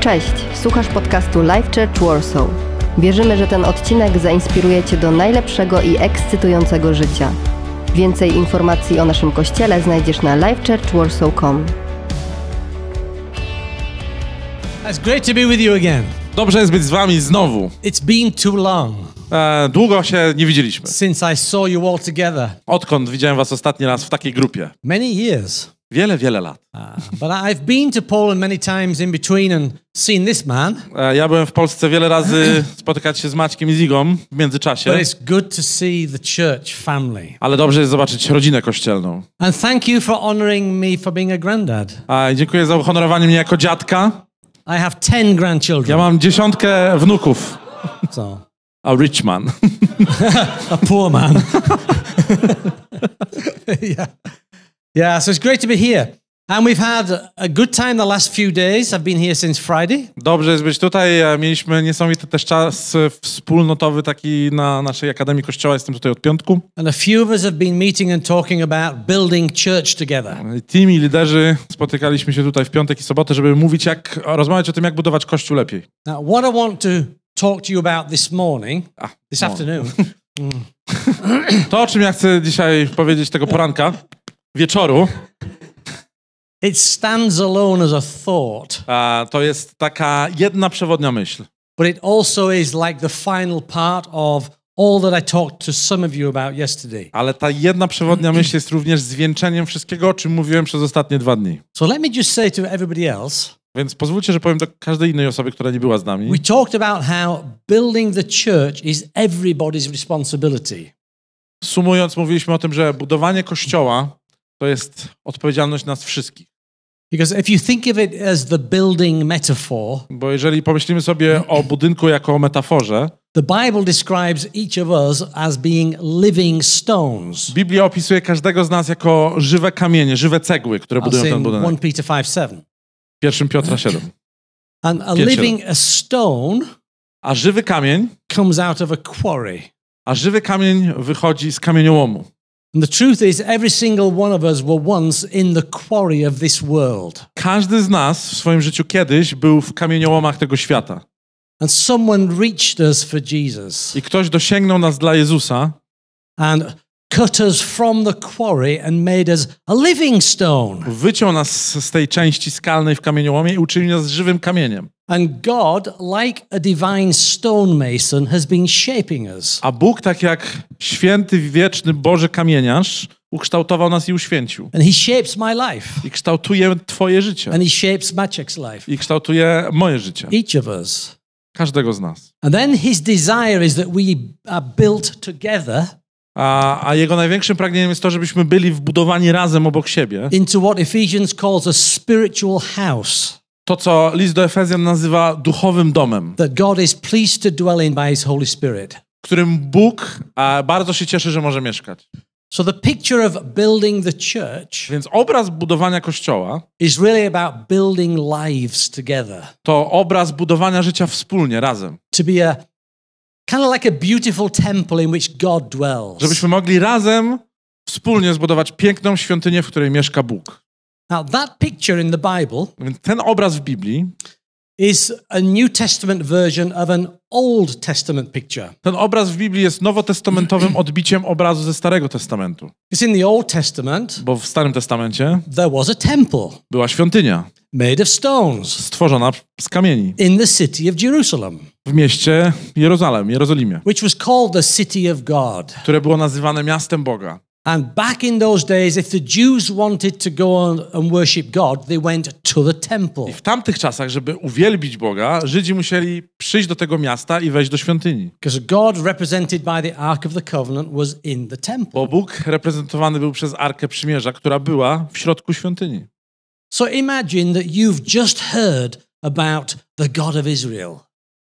Cześć, słuchasz podcastu Life Church Warsaw. Wierzymy, że ten odcinek zainspiruje Cię do najlepszego i ekscytującego życia. Więcej informacji o naszym kościele znajdziesz na lifechurchwarsaw.com. It's great to be with you again. Dobrze jest być z wami znowu. It's been too long E, długo się nie widzieliśmy. since I saw you all together. Odkąd widziałem was ostatni raz w takiej grupie? Many years. Wiele, wiele lat. Uh. E, ja byłem w Polsce wiele razy spotykać się z Maćkiem i Zigą w międzyczasie, But it's good to see the church family. ale dobrze jest zobaczyć rodzinę kościelną. And thank you for honoring me for being a granddad. A, dziękuję za uhonorowanie mnie jako dziadka. I have 10 grandchildren. Ja mam dziesiątkę wnuków. So, A rich man. a poor man. yeah. Yeah, so it's great to be here. And we've had a good time the last few days. I've been here since Friday. Dobrze jest być tutaj. E, Mieliśmy niesamowity też czas e, wspólnotowy taki na naszej Akademii Kościoła. Jestem tutaj od piątku. And a few of us have been meeting and talking about building church together. Team i liderzy spotykaliśmy się tutaj w piątek i sobotę, żeby mówić jak, rozmawiać o tym, jak budować Kościół lepiej. Now, what I want to talk to you about this morning, A, this no. afternoon, To, o czym ja chcę dzisiaj powiedzieć tego poranka, wieczoru, it stands alone as a thought, a, to jest taka jedna przewodnia myśl. but it also is like the final part of all that I talked to some of you about yesterday. Ale ta jedna przewodnia myśl jest również zwieńczeniem wszystkiego, o czym mówiłem przez ostatnie dwa dni. So let me just say to everybody else, Więc pozwólcie, że powiem do każdej innej osoby, która nie była z nami. we talked about how building the church is everybody's responsibility. Sumując, mówiliśmy o tym, że budowanie kościoła to jest odpowiedzialność nas wszystkich. Because if you think of it as the building metaphor, Bo jeżeli pomyślimy sobie o budynku jako o metaforze, the Bible describes each of us as being living stones. Biblia opisuje każdego z nas jako żywe kamienie, żywe cegły, które budują ten budynek. 1 Peter 5 7. 1 Piotra 7. And a living a stone A żywy kamień, comes out of a quarry. a żywy kamień wychodzi z kamieniołomu. And the truth is, every single one of us were once in the quarry of this world. Każdy z nas w swoim życiu kiedyś był w kamieniołomach tego świata. And someone reached us for Jesus I ktoś dosięgnął nas dla Jezusa and cut us from the quarry and made us a living stone. wyciął nas z tej części skalnej w kamieniołomie i uczynił nas żywym kamieniem. And God, like a divine stonemason, has been shaping us. A Bóg, tak jak święty, wieczny Boży kamieniarz, ukształtował nas i uświęcił. And He shapes my life. I kształtuje twoje życie. And He shapes Maciek's life. I kształtuje moje życie. Each of us. Każdego z nas. And then His desire is that we are built together A, a jego największym pragnieniem jest to, żebyśmy byli wbudowani razem obok siebie. into what Ephesians calls a spiritual house To, co list do Efezjan nazywa duchowym domem, that God is pleased to dwell in by His Holy Spirit. w którym Bóg a, bardzo się cieszy, że może mieszkać. So the picture of building the church Więc obraz budowania kościoła is really about building lives together to obraz budowania życia wspólnie, razem. to be a kind of like a beautiful temple in which God dwells. Żebyśmy mogli razem, wspólnie zbudować piękną świątynię, w której mieszka Bóg. Now that picture in the Bible ten obraz w Biblii, is a New Testament version of an Old Testament picture. ten obraz w Biblii jest nowotestamentowym odbiciem obrazu ze Starego Testamentu. Because in the Old Testament Bo w Starym Testamencie there was a temple była świątynia made of stones stworzona z kamieni in the city of Jerusalem, w mieście Jerozolem, Jerozolimie, which was called the city of God. które było nazywane miastem Boga. And back in those days, if the Jews wanted to go and worship God, they went to the temple. I w tamtych czasach, żeby uwielbić Boga, Żydzi musieli przyjść do tego miasta i wejść do świątyni. Because God, represented by the Ark of the Covenant, was in the temple. Bo Bóg reprezentowany był przez Arkę Przymierza, która była w środku świątyni. So imagine that you've just heard about the God of Israel.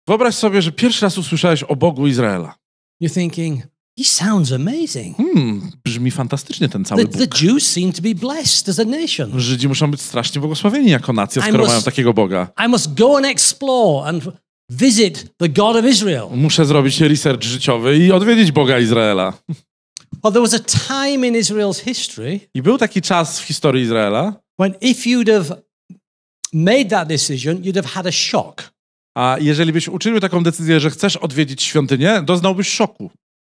Wyobraź sobie, że pierwszy raz usłyszałeś o Bogu Izraela. You're thinking, he sounds amazing. Hmm, brzmi fantastycznie ten cały The, the Bóg. Jews seem to be blessed as a nation. Żydzi muszą być strasznie błogosławieni jako nacja, skoro must- mają takiego Boga. I must go and explore and visit the God of Israel. Muszę zrobić research życiowy i odwiedzić Boga Izraela. Well, there was a time in Israel's history I był taki czas w historii Izraela, when if you'd have made that decision, you'd have had a shock A jeżeli byś uczynił taką decyzję, że chcesz odwiedzić świątynię, doznałbyś szoku,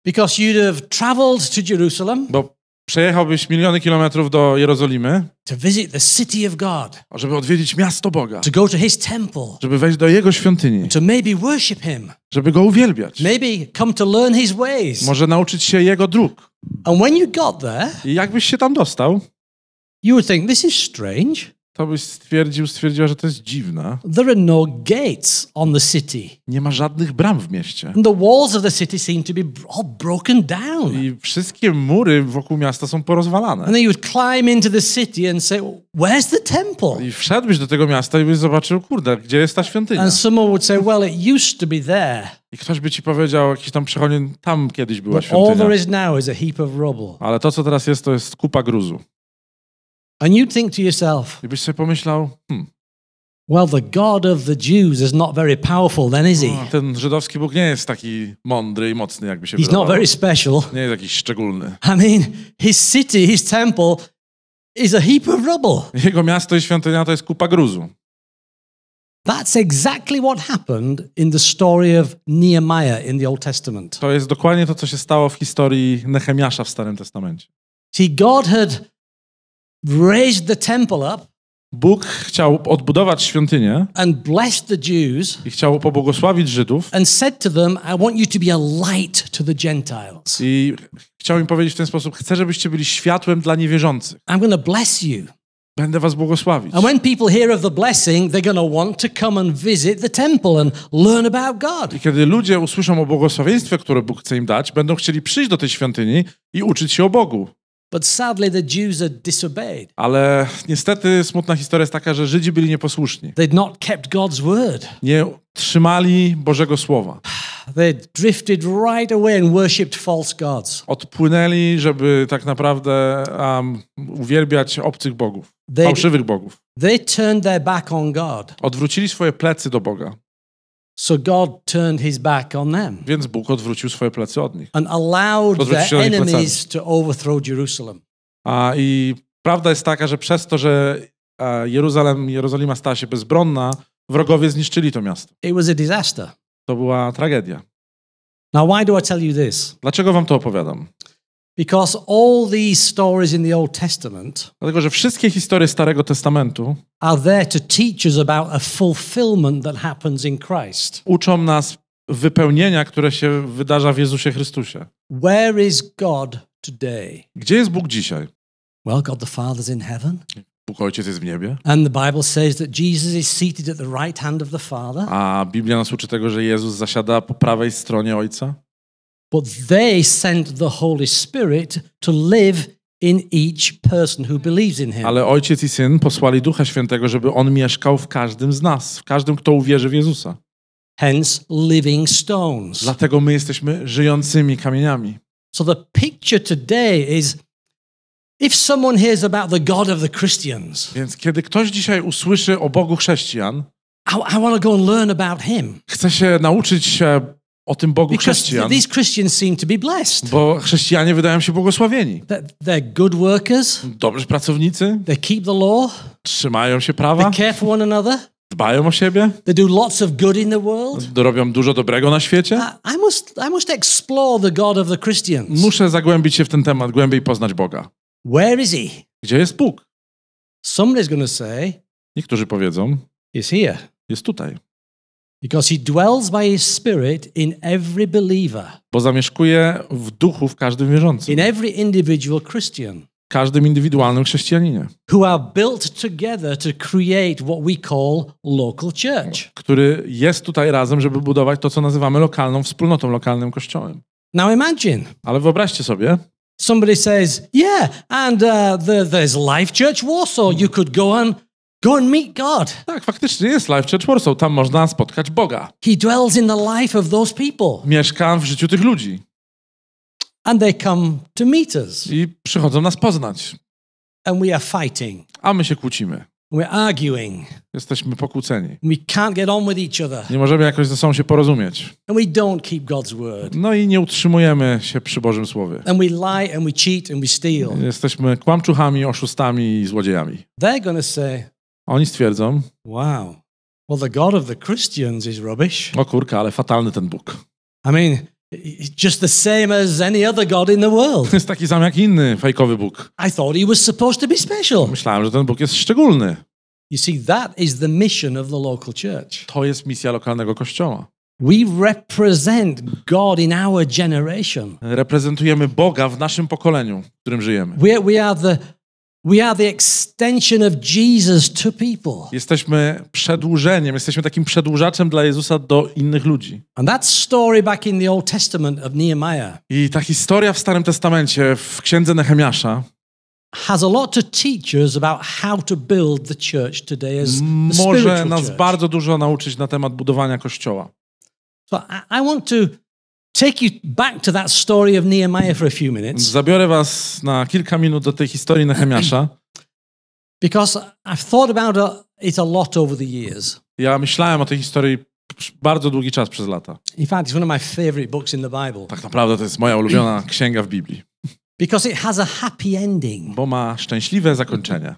because you'd have traveled to Jerusalem bo przejechałbyś miliony kilometrów do Jerozolimy, to visit the city of God, żeby odwiedzić miasto Boga, to go to his temple, żeby wejść do Jego świątyni, to maybe worship him, żeby Go uwielbiać, maybe come to learn his ways. może nauczyć się Jego dróg. And when you got there, I jakbyś się tam dostał, you would think, this is strange. To byś stwierdził, stwierdziła, że to jest dziwne. There are no gates on the city. Nie ma żadnych bram w mieście. And the walls of the city seem to be all broken down. I wszystkie mury wokół miasta są porozwalane. And then you would climb into the city and say, Where's the temple? I wszedłbyś do tego miasta i byś zobaczył, kurde, gdzie jest ta świątynia? And someone would say, Well, it used to be there, I ktoś by ci powiedział, jakiś tam przechodni, tam kiedyś była but all świątynia. there is now is a heap of rubble. Ale to, co teraz jest, to jest kupa gruzu. And you'd think to yourself, I byś sobie pomyślał, hmm, Well, the God of the Jews is not very powerful, then, is no, he? ten żydowski Bóg nie jest taki mądry i mocny, jakby się He's not wydawało. very special. Nie jest jakiś szczególny. I mean, his city, his temple is a heap of rubble. Jego miasto i świątynia to jest kupa gruzu. That's exactly what happened in the story of Nehemiah in the Old Testament. To jest dokładnie to, co się stało w historii Nehemiasza w Starym Testamencie. See, God had raised the temple up Bóg chciał odbudować świątynię and blessed the Jews i chciał pobłogosławić Żydów and said to them, I want you to be a light to the Gentiles. i chciał im powiedzieć w ten sposób, chcę, żebyście byli światłem dla niewierzących. I'm going to bless you. Będę was błogosławić. And when people hear of the blessing, they're going to want to come and visit the temple and learn about God. I kiedy ludzie usłyszą o błogosławieństwie, które Bóg chce im dać, będą chcieli przyjść do tej świątyni i uczyć się o Bogu. But sadly, the Jews had disobeyed. Ale niestety smutna historia jest taka, że Żydzi byli nieposłuszni. They'd not kept God's word. Nie trzymali Bożego Słowa. They drifted right away and worshipped false gods. Odpłynęli, żeby tak naprawdę um, uwielbiać obcych bogów, They, fałszywych bogów. they turned their back on God. Odwrócili swoje plecy do Boga, So God turned his back on them więc Bóg odwrócił swoje plecy od nich. and allowed their enemies to overthrow Jerusalem. A, I prawda jest taka, że przez to, że e, Jeruzalem, Jerozolima stała się bezbronna, wrogowie zniszczyli to miasto. It was a disaster. To była tragedia. Now, why do I tell you this? Dlaczego wam to opowiadam? Because all these stories in the Old Testament Dlatego, że wszystkie historie Starego Testamentu are there to teach us about a fulfillment that happens in Christ. uczą nas wypełnienia, które się wydarza w Jezusie Chrystusie. Where is God today? Gdzie jest Bóg dzisiaj? Well, God the Father's in heaven. Bóg Ojciec jest w niebie, And the Bible says that Jesus is seated at the right hand of the Father. a Biblia nas uczy tego, że Jezus zasiada po prawej stronie Ojca. But they sent the Holy Spirit to live in each person who believes in him. Ale Ojciec i Syn posłali Ducha Świętego, żeby On mieszkał w każdym z nas, w każdym, kto uwierzy w Jezusa. Hence, living stones. Dlatego my jesteśmy żyjącymi kamieniami. So the picture today is if someone hears about the God of the Christians, Więc kiedy ktoś dzisiaj usłyszy o Bogu chrześcijan, I, I want to go and learn about him. chce się nauczyć się o tym Bogu Because chrześcijan, these Christians seem to be blessed. bo chrześcijanie wydają się błogosławieni. They're, good workers, Dobrzy pracownicy, they keep the law, trzymają się they prawa, care for one another, dbają o siebie, they do lots of good in the world. robią dużo dobrego na świecie. I, must, I must explore the God of the Christians. Muszę zagłębić się w ten temat, głębiej poznać Boga. Where is he? Gdzie jest Bóg? Somebody's to say, Niektórzy powiedzą, He's here. jest tutaj, Because he dwells by his spirit in every believer, bo zamieszkuje w duchu w każdym wierzącym, in every individual Christian, każdym indywidualnym chrześcijaninie, who are built together to create what we call local church. który jest tutaj razem, żeby budować to, co nazywamy lokalną wspólnotą, lokalnym kościołem. Now imagine Ale wyobraźcie sobie, somebody says, Yeah, and uh, the, there's Life Church Warsaw. You could go and go and meet God. tak, faktycznie jest Life Church Warsaw, tam można spotkać Boga. He dwells in the life of those people. Mieszka w życiu tych ludzi And they come to meet us. i przychodzą nas poznać, And we are fighting. a my się kłócimy. We're arguing. Jesteśmy pokłóceni. We can't get on with each other. Nie możemy jakoś ze sobą się porozumieć. And we don't keep God's word. No i nie utrzymujemy się przy Bożym Słowie. And we lie and we cheat and we steal. Jesteśmy kłamczuchami, oszustami i złodziejami. They're to say, Oni stwierdzą, wow, well, the God of the Christians is rubbish. o kurka, ale fatalny ten Bóg. I mean, just the same as any other God in the world. Jest taki sam jak inny fejkowy Bóg. I thought he was supposed to be special. Myślałem, że ten Bóg jest szczególny. You see, that is the mission of the local church. To jest misja lokalnego kościoła. We represent God in our generation. Reprezentujemy Boga w naszym pokoleniu, w którym żyjemy. We, we, are the, we are the extension of Jesus to people. Jesteśmy przedłużeniem, jesteśmy takim przedłużaczem dla Jezusa do innych ludzi. And that story back in the Old Testament of Nehemiah I ta historia w Starym Testamencie, w księdze Nehemiasza, has a lot to teach us about how to build the church today as może nas bardzo dużo nauczyć na temat budowania kościoła. So I, I want to Zabiorę was na kilka minut do tej historii Nehemiasza. because I've thought about it a lot over the years. Ja myślałem o tej historii bardzo długi czas przez lata. In fact, it's one of my favorite books in the Bible Tak naprawdę to jest moja ulubiona księga w Biblii, because it has a happy ending. bo ma szczęśliwe zakończenie.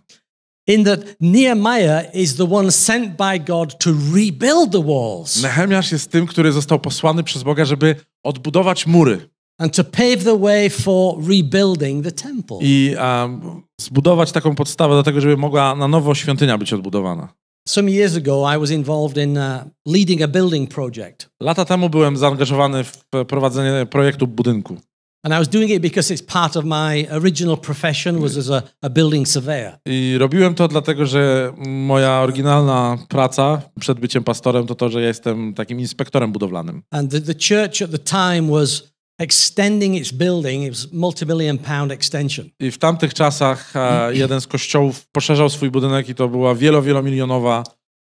In that Nehemiah is the one sent by God to rebuild the walls Nehemiasz jest tym, który został posłany przez Boga, żeby odbudować mury and to pave the way for rebuilding the temple. i um, zbudować taką podstawę do tego, żeby mogła na nowo świątynia być odbudowana. Some years ago, I was involved in uh, leading a building project. Lata temu byłem zaangażowany w prowadzenie projektu budynku. And I was doing it because it's part of my original profession was as a, a building surveyor. I robiłem to dlatego, że moja oryginalna praca przed byciem pastorem to to, że ja jestem takim inspektorem budowlanym. And the, the church at the time was extending its building. It was multi-million pound extension. I w tamtych czasach e, jeden z kościołów poszerzał swój budynek i to była wielo, wielomilionowa,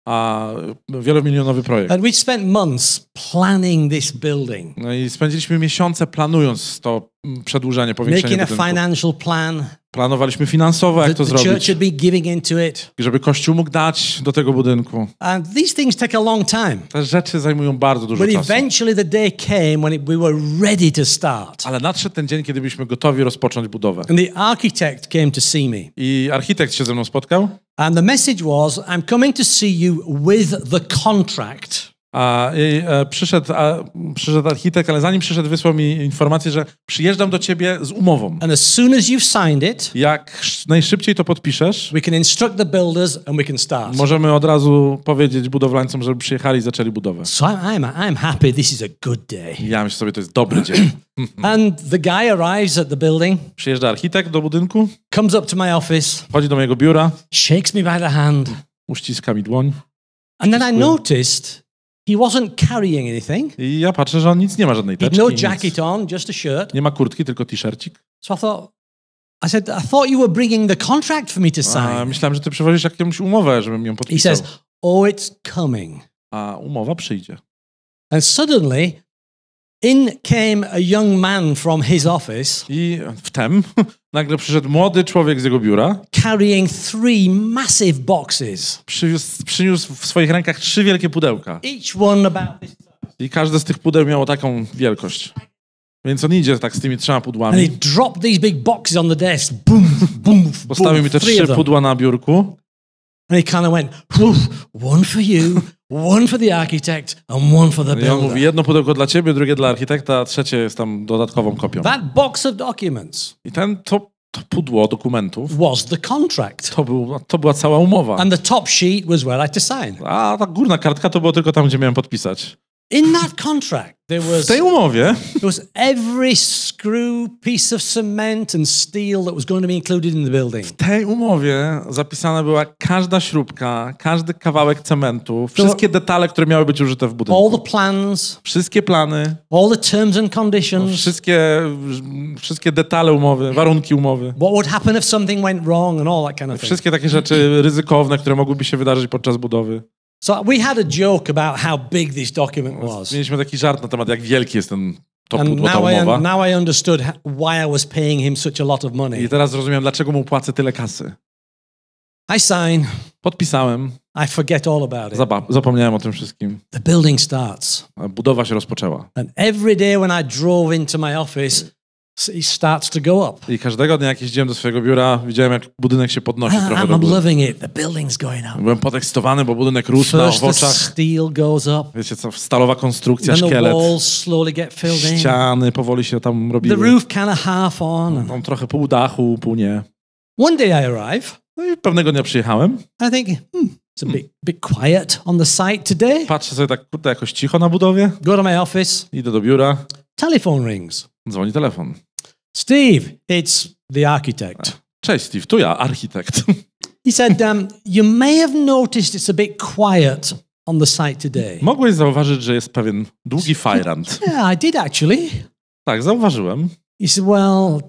a, wielomilionowy projekt. And we'd spent months planning this building, No i spędziliśmy miesiące planując to mm, przedłużenie, powiększenie making a budynku. financial plan. Planowaliśmy finansowo, jak The, to the church zrobić, had been giving into it. żeby Kościół mógł dać do tego budynku. And these things take a long time. Te rzeczy zajmują bardzo dużo But czasu. eventually the day came when it, we were ready to start. Ale nadszedł ten dzień, kiedy byliśmy gotowi rozpocząć budowę. And the architect came to see me. I architekt się ze mną spotkał, And the message was, I'm coming to see you with the contract. A, i, e, przyszedł, a, przyszedł architekt, ale zanim przyszedł, wysłał mi informację, że przyjeżdżam do ciebie z umową. And as soon as you've signed it, Jak sz- najszybciej to podpiszesz, we can instruct the builders and we can start. możemy od razu powiedzieć budowlańcom, żeby przyjechali i zaczęli budowę. So I'm, I'm, happy this is a good day. Ja myślę sobie, to jest dobry dzień. And the guy arrives at the building, Przyjeżdża architekt do budynku, comes up to my office, wchodzi do mojego biura, shakes me by the hand. uściska mi dłoń And then I noticed he wasn't carrying anything. i ja patrzę, że on nic nie ma, żadnej He had teczki, no jacket on, just a shirt. nie ma kurtki, tylko t-shircik. So I thought, I said, I thought you were bringing the contract for me to A, sign. myślałem, że ty przywozisz jakąś umowę, żebym ją He podpisał. says, Oh, it's coming. A umowa przyjdzie. And suddenly, in came a young man from his office I wtem nagle przyszedł młody człowiek z jego biura, carrying three massive boxes, przywiózł, przyniósł w swoich rękach trzy wielkie pudełka. each one about this. I każde z tych pudeł miało taką wielkość. Więc on idzie tak z tymi trzema And he pudłami. dropped these big boxes on the desk. Boom, boom, Postawił boom, mi te trzy pudła na biurku. And he kind of went, "Whew, one for you, one for the architect, and one for the I on mówi, builder. jedno pudełko dla ciebie, drugie dla architekta, a trzecie jest tam dodatkową kopią. That box of documents I ten, to, to pudło dokumentów, was the contract. to, był, to była cała umowa. And the top sheet was where I had to sign. A ta górna kartka to było tylko tam, gdzie miałem podpisać. In that contract, there W was, tej there umowie was every screw, piece of cement, and steel that was going to be included in the building. W tej umowie zapisana była każda śrubka, każdy kawałek cementu, wszystkie detale, które miały być użyte w budynku. All the plans, Wszystkie plany, all the terms and conditions. wszystkie, wszystkie detale umowy, warunki umowy. What would happen if something went wrong and all that kind of thing. Wszystkie takie rzeczy ryzykowne, które mogłyby się wydarzyć podczas budowy. So we had a joke about how big this document was. Mieliśmy taki żart na temat, jak wielki jest ten to And now I, now I understood why I was paying him such a lot of money. I teraz zrozumiałem, dlaczego mu płacę tyle kasy. I sign, Podpisałem, I forget all about it. zaba- zapomniałem o tym wszystkim. The building starts. Budowa się rozpoczęła. And every day when I drove into my office, it starts to go up. I każdego dnia, jak jeździłem do swojego biura, widziałem, jak budynek się podnosi trochę I'm, loving it. The building's going up. Byłem podekscytowany, bo budynek rósł na First, the oczach. steel goes up. Wiecie co, stalowa konstrukcja, Then the szkielet, walls slowly get filled in. ściany powoli się tam The robiły. roof kind of half on. Tam trochę pół dachu, pół nie. One day I arrive. No i pewnego dnia przyjechałem. I think, hmm, it's a bit, bit quiet on the site today. Patrzę sobie tak, kurde, jakoś cicho na budowie. Go to my office. Idę do biura, Telephone rings. dzwoni telefon. Steve, it's the architect. Cześć Steve, tu ja, architekt. He said, um, You may have noticed it's a bit quiet on the site today. Mogłeś zauważyć, że jest pewien długi fajrant. Yeah, I did actually. Tak, zauważyłem. He said, Well,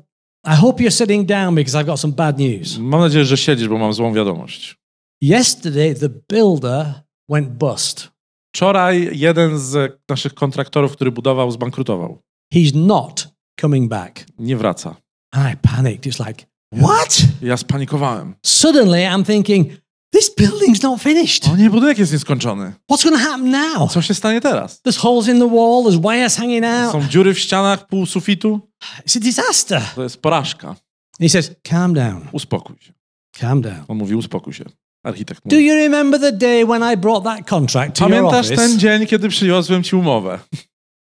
I hope you're sitting down because I've got some bad news. Mam nadzieję, że siedzisz, bo mam złą wiadomość. Yesterday, the builder went bust. Wczoraj jeden z naszych kontraktorów, który budował, zbankrutował. He's not coming back. Nie wraca. I panicked. It's like, What? Ja spanikowałem. Suddenly, I'm thinking, This building's not finished. O nie, budynek jest nieskończony. What's going to happen now? Co się stanie teraz? There's holes in the wall, there's wires hanging out. Są dziury w ścianach, pół sufitu. It's a disaster. To jest porażka. He says, Calm down, Uspokój się. calm down. On mówi, uspokój się. Architekt Do mówi. you remember the day when I brought that contract to your Pamiętasz office? ten dzień, kiedy przyniosłem ci umowę?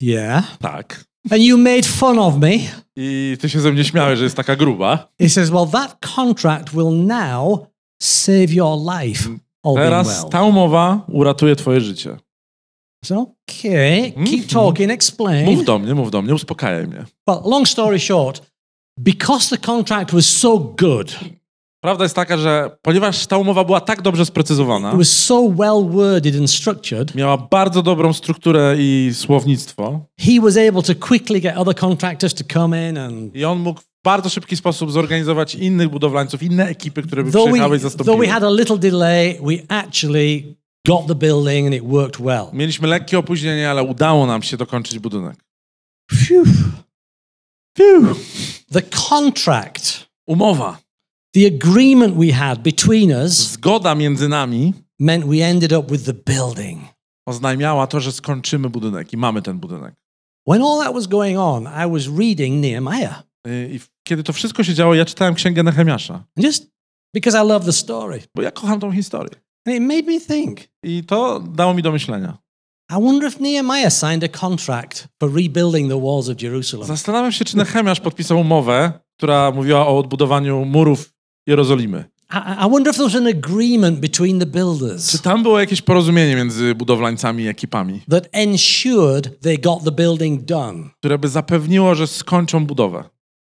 Yeah. Tak. And you made fun of me. I ty się ze mnie śmiałeś, że jest taka gruba. He says, Well, that contract will now save your life. Teraz well. ta umowa uratuje twoje życie. So, okay, keep Mhm. talking, explain. Mów do mnie, mów do mnie, uspokajaj mnie. Well, long story short, because the contract was so good, Prawda jest taka, że ponieważ ta umowa była tak dobrze sprecyzowana, it was so well worded and structured, miała bardzo dobrą strukturę i słownictwo, he was able to quickly get other contractors to come in and i on mógł w bardzo szybki sposób zorganizować innych budowlańców, inne ekipy, które by though przyjechały i we, though zastąpiły. we had a little delay, we actually got the building and it worked well. Mieliśmy lekkie opóźnienie, ale udało nam się dokończyć budynek. Phew. Fiu. The contract, Umowa, the agreement we had between us zgoda między nami meant we ended up with the building. oznajmiała to, że skończymy budynek i mamy ten budynek. When all that was going on, I was reading Nehemiah. Y, I w- kiedy to wszystko się działo, ja czytałem księgę Nehemiasza, And just because I love the story. bo ja kocham tą historię. And it made me think I to dało mi do myślenia. I wonder if Nehemiah signed a contract for rebuilding the walls of Jerusalem. Zastanawiam się, czy Nehemiasz podpisał umowę, która mówiła o odbudowaniu murów Jerozolimy. I, I wonder if there was an agreement between the Czy builders tam było jakieś porozumienie między budowlańcami i ekipami, that ensured they got the building done. które by zapewniło, że skończą budowę?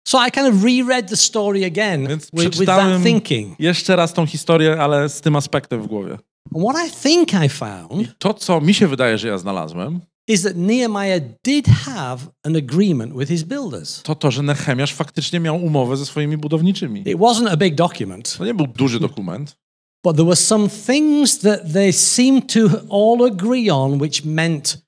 So I kind of reread the story again Więc with, with that thinking. jeszcze raz tą historię, ale z tym aspektem w głowie. And what I think I found To, co mi się wydaje, że ja znalazłem, is that Nehemiah did have an agreement with his builders. to to, że Nehemiasz faktycznie miał umowę ze swoimi budowniczymi. It wasn't a big document, To nie był duży dokument, but there were some things that they seemed to all agree on, which meant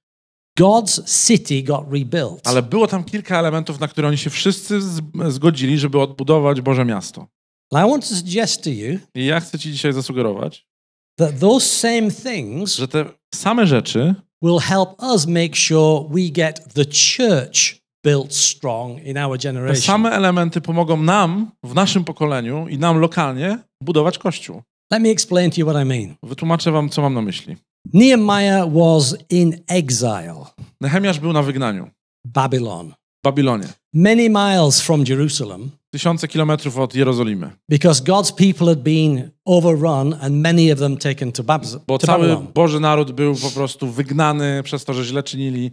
God's city got rebuilt. ale było tam kilka elementów, na które oni się wszyscy zgodzili, żeby odbudować Boże miasto. And I want to suggest to you I ja chcę ci dzisiaj zasugerować, that those same things że te same rzeczy will help us make sure we get the church built strong in our Te generation. same elementy pomogą nam w naszym pokoleniu i nam lokalnie budować kościół. Let me explain to you what I mean. Wytłumaczę wam, co mam na myśli. Nehemiah was in exile, Nehemiasz był na wygnaniu Babylon, Babilonie, many miles from Jerusalem, tysiące kilometrów od Jerozolimy, because God's people had been overrun and many of them taken to, Bab- bo cały Babylon. Boży naród był po prostu wygnany przez to, że źle czynili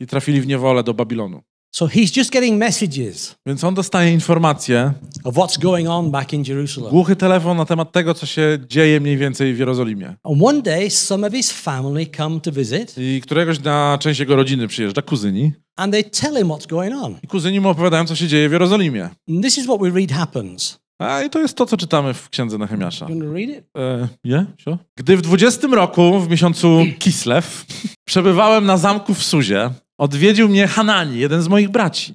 i trafili w niewolę do Babilonu. So he's just getting messages Więc on dostaje informacje, of what's going on back in Jerusalem. głuchy telefon na temat tego, co się dzieje mniej więcej w Jerozolimie. And one day, some of his family come to visit I któregoś dnia część jego rodziny przyjeżdża, kuzyni, and they tell him what's going on. i kuzyni mu opowiadają, co się dzieje w Jerozolimie. And this is what we read happens. A i to jest to, co czytamy w księdze Nehemiasza. It? E? Gdy w 20 roku, w miesiącu Kislew, przebywałem na zamku w Suzie, odwiedził mnie Hanani, jeden z moich braci.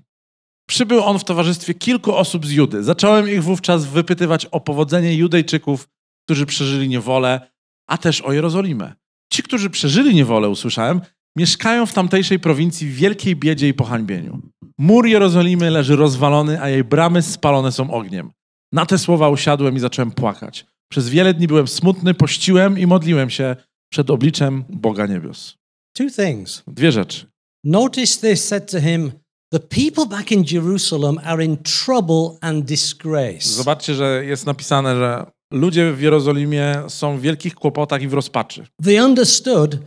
Przybył on w towarzystwie kilku osób z Judy. Zacząłem ich wówczas wypytywać o powodzenie Judejczyków, którzy przeżyli niewolę, a też o Jerozolimę. Ci, którzy przeżyli niewolę, usłyszałem, mieszkają w tamtejszej prowincji w wielkiej biedzie i pohańbieniu. Mur Jerozolimy leży rozwalony, a jej bramy spalone są ogniem. Na te słowa usiadłem i zacząłem płakać. Przez wiele dni byłem smutny, pościłem i modliłem się przed obliczem Boga niebios. Two things. Dwie rzeczy. Notice they said to him, The people back in Jerusalem are in trouble and disgrace. Zobaczcie, że jest napisane, że ludzie w Jerozolimie są w wielkich kłopotach i w rozpaczy. They understood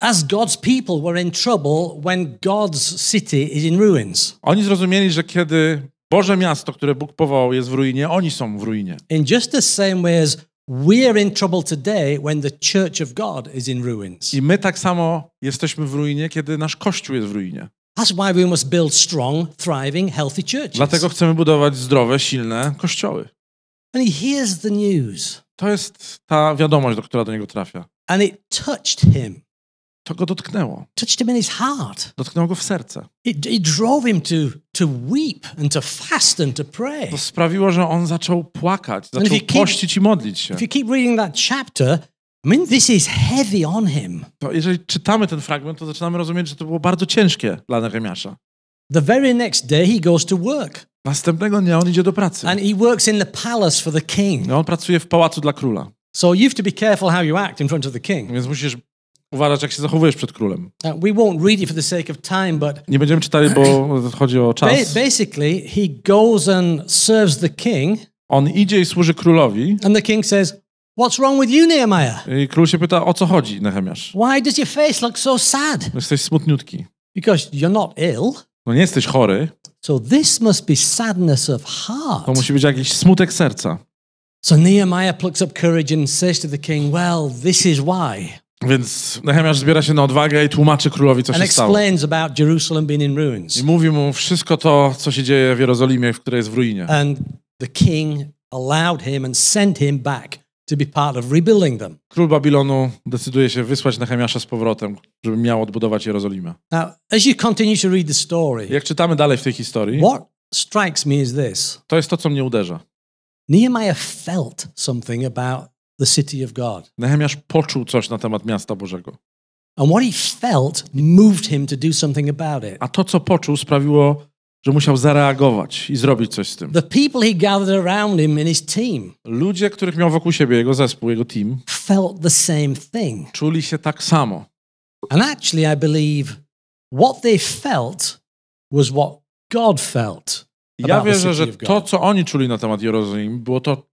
as God's people were in trouble when God's city is in ruins. Oni zrozumieli, że kiedy Boże miasto, które Bóg powołał, jest w ruinie, oni są w ruinie. In just the same way as we're in trouble today when the church of God is in ruins. I my tak samo jesteśmy w ruinie, kiedy nasz Kościół jest w ruinie. That's why we must build strong, thriving, healthy churches. Dlatego chcemy budować zdrowe, silne kościoły. And he hears the news, To jest ta wiadomość, do która do niego trafia. and it touched him, To go dotknęło. touched him in his heart. Dotknęło go w serce. It, it drove him to, to weep and to fast and to pray. To sprawiło, że on zaczął płakać, zaczął pościć i modlić się. If you keep reading that chapter, I mean, this is heavy on him. To jeżeli czytamy ten fragment, to zaczynamy rozumieć, że to było bardzo ciężkie dla Nehemiasza. The very next day, he goes to work, Następnego dnia on idzie do pracy. and he works in the palace for the king. No, on pracuje w pałacu dla króla. So you have to be careful how you act in front of the king. Więc musisz uważać, jak się zachowujesz przed królem. We won't read it for the sake of time, but Nie będziemy czytali, bo chodzi o czas. basically, he goes and serves the king, On idzie i służy królowi and the king says, What's wrong with you, Nehemiah? i król się pyta, o co chodzi, Nehemiasz? Why does your face look so sad? Jesteś smutniutki. Because you're not ill. No nie jesteś chory, So this must be sadness of heart. to musi być jakiś smutek serca. So Nehemiah plucks up courage and says to the king, Well, this is why. Więc Nehemiasz zbiera się na odwagę i tłumaczy królowi, co się stało. I mówi mu wszystko to, co się dzieje w Jerozolimie, w której jest w ruinie. And the king allowed him and sent him back to be part of rebuilding them. Król Babilonu decyduje się wysłać Nehemiasza z powrotem, żeby miał odbudować Jerozolimę. Now, as you continue to read the story, Jak czytamy dalej w tej historii, what strikes me is this to jest to, co mnie uderza. Nehemiah felt something about the city of God. Nehemiasz poczuł coś na temat miasta Bożego. And what he felt moved him to do something about it. A to, co poczuł, sprawiło, że musiał zareagować i zrobić coś z tym. The people he gathered around him in his team Ludzie, których miał wokół siebie, jego zespół, jego team, felt the same thing. czuli się tak samo. And actually, I believe what they felt was what God felt. Ja wierzę, że to, co oni czuli na temat Jerozolimy, było to,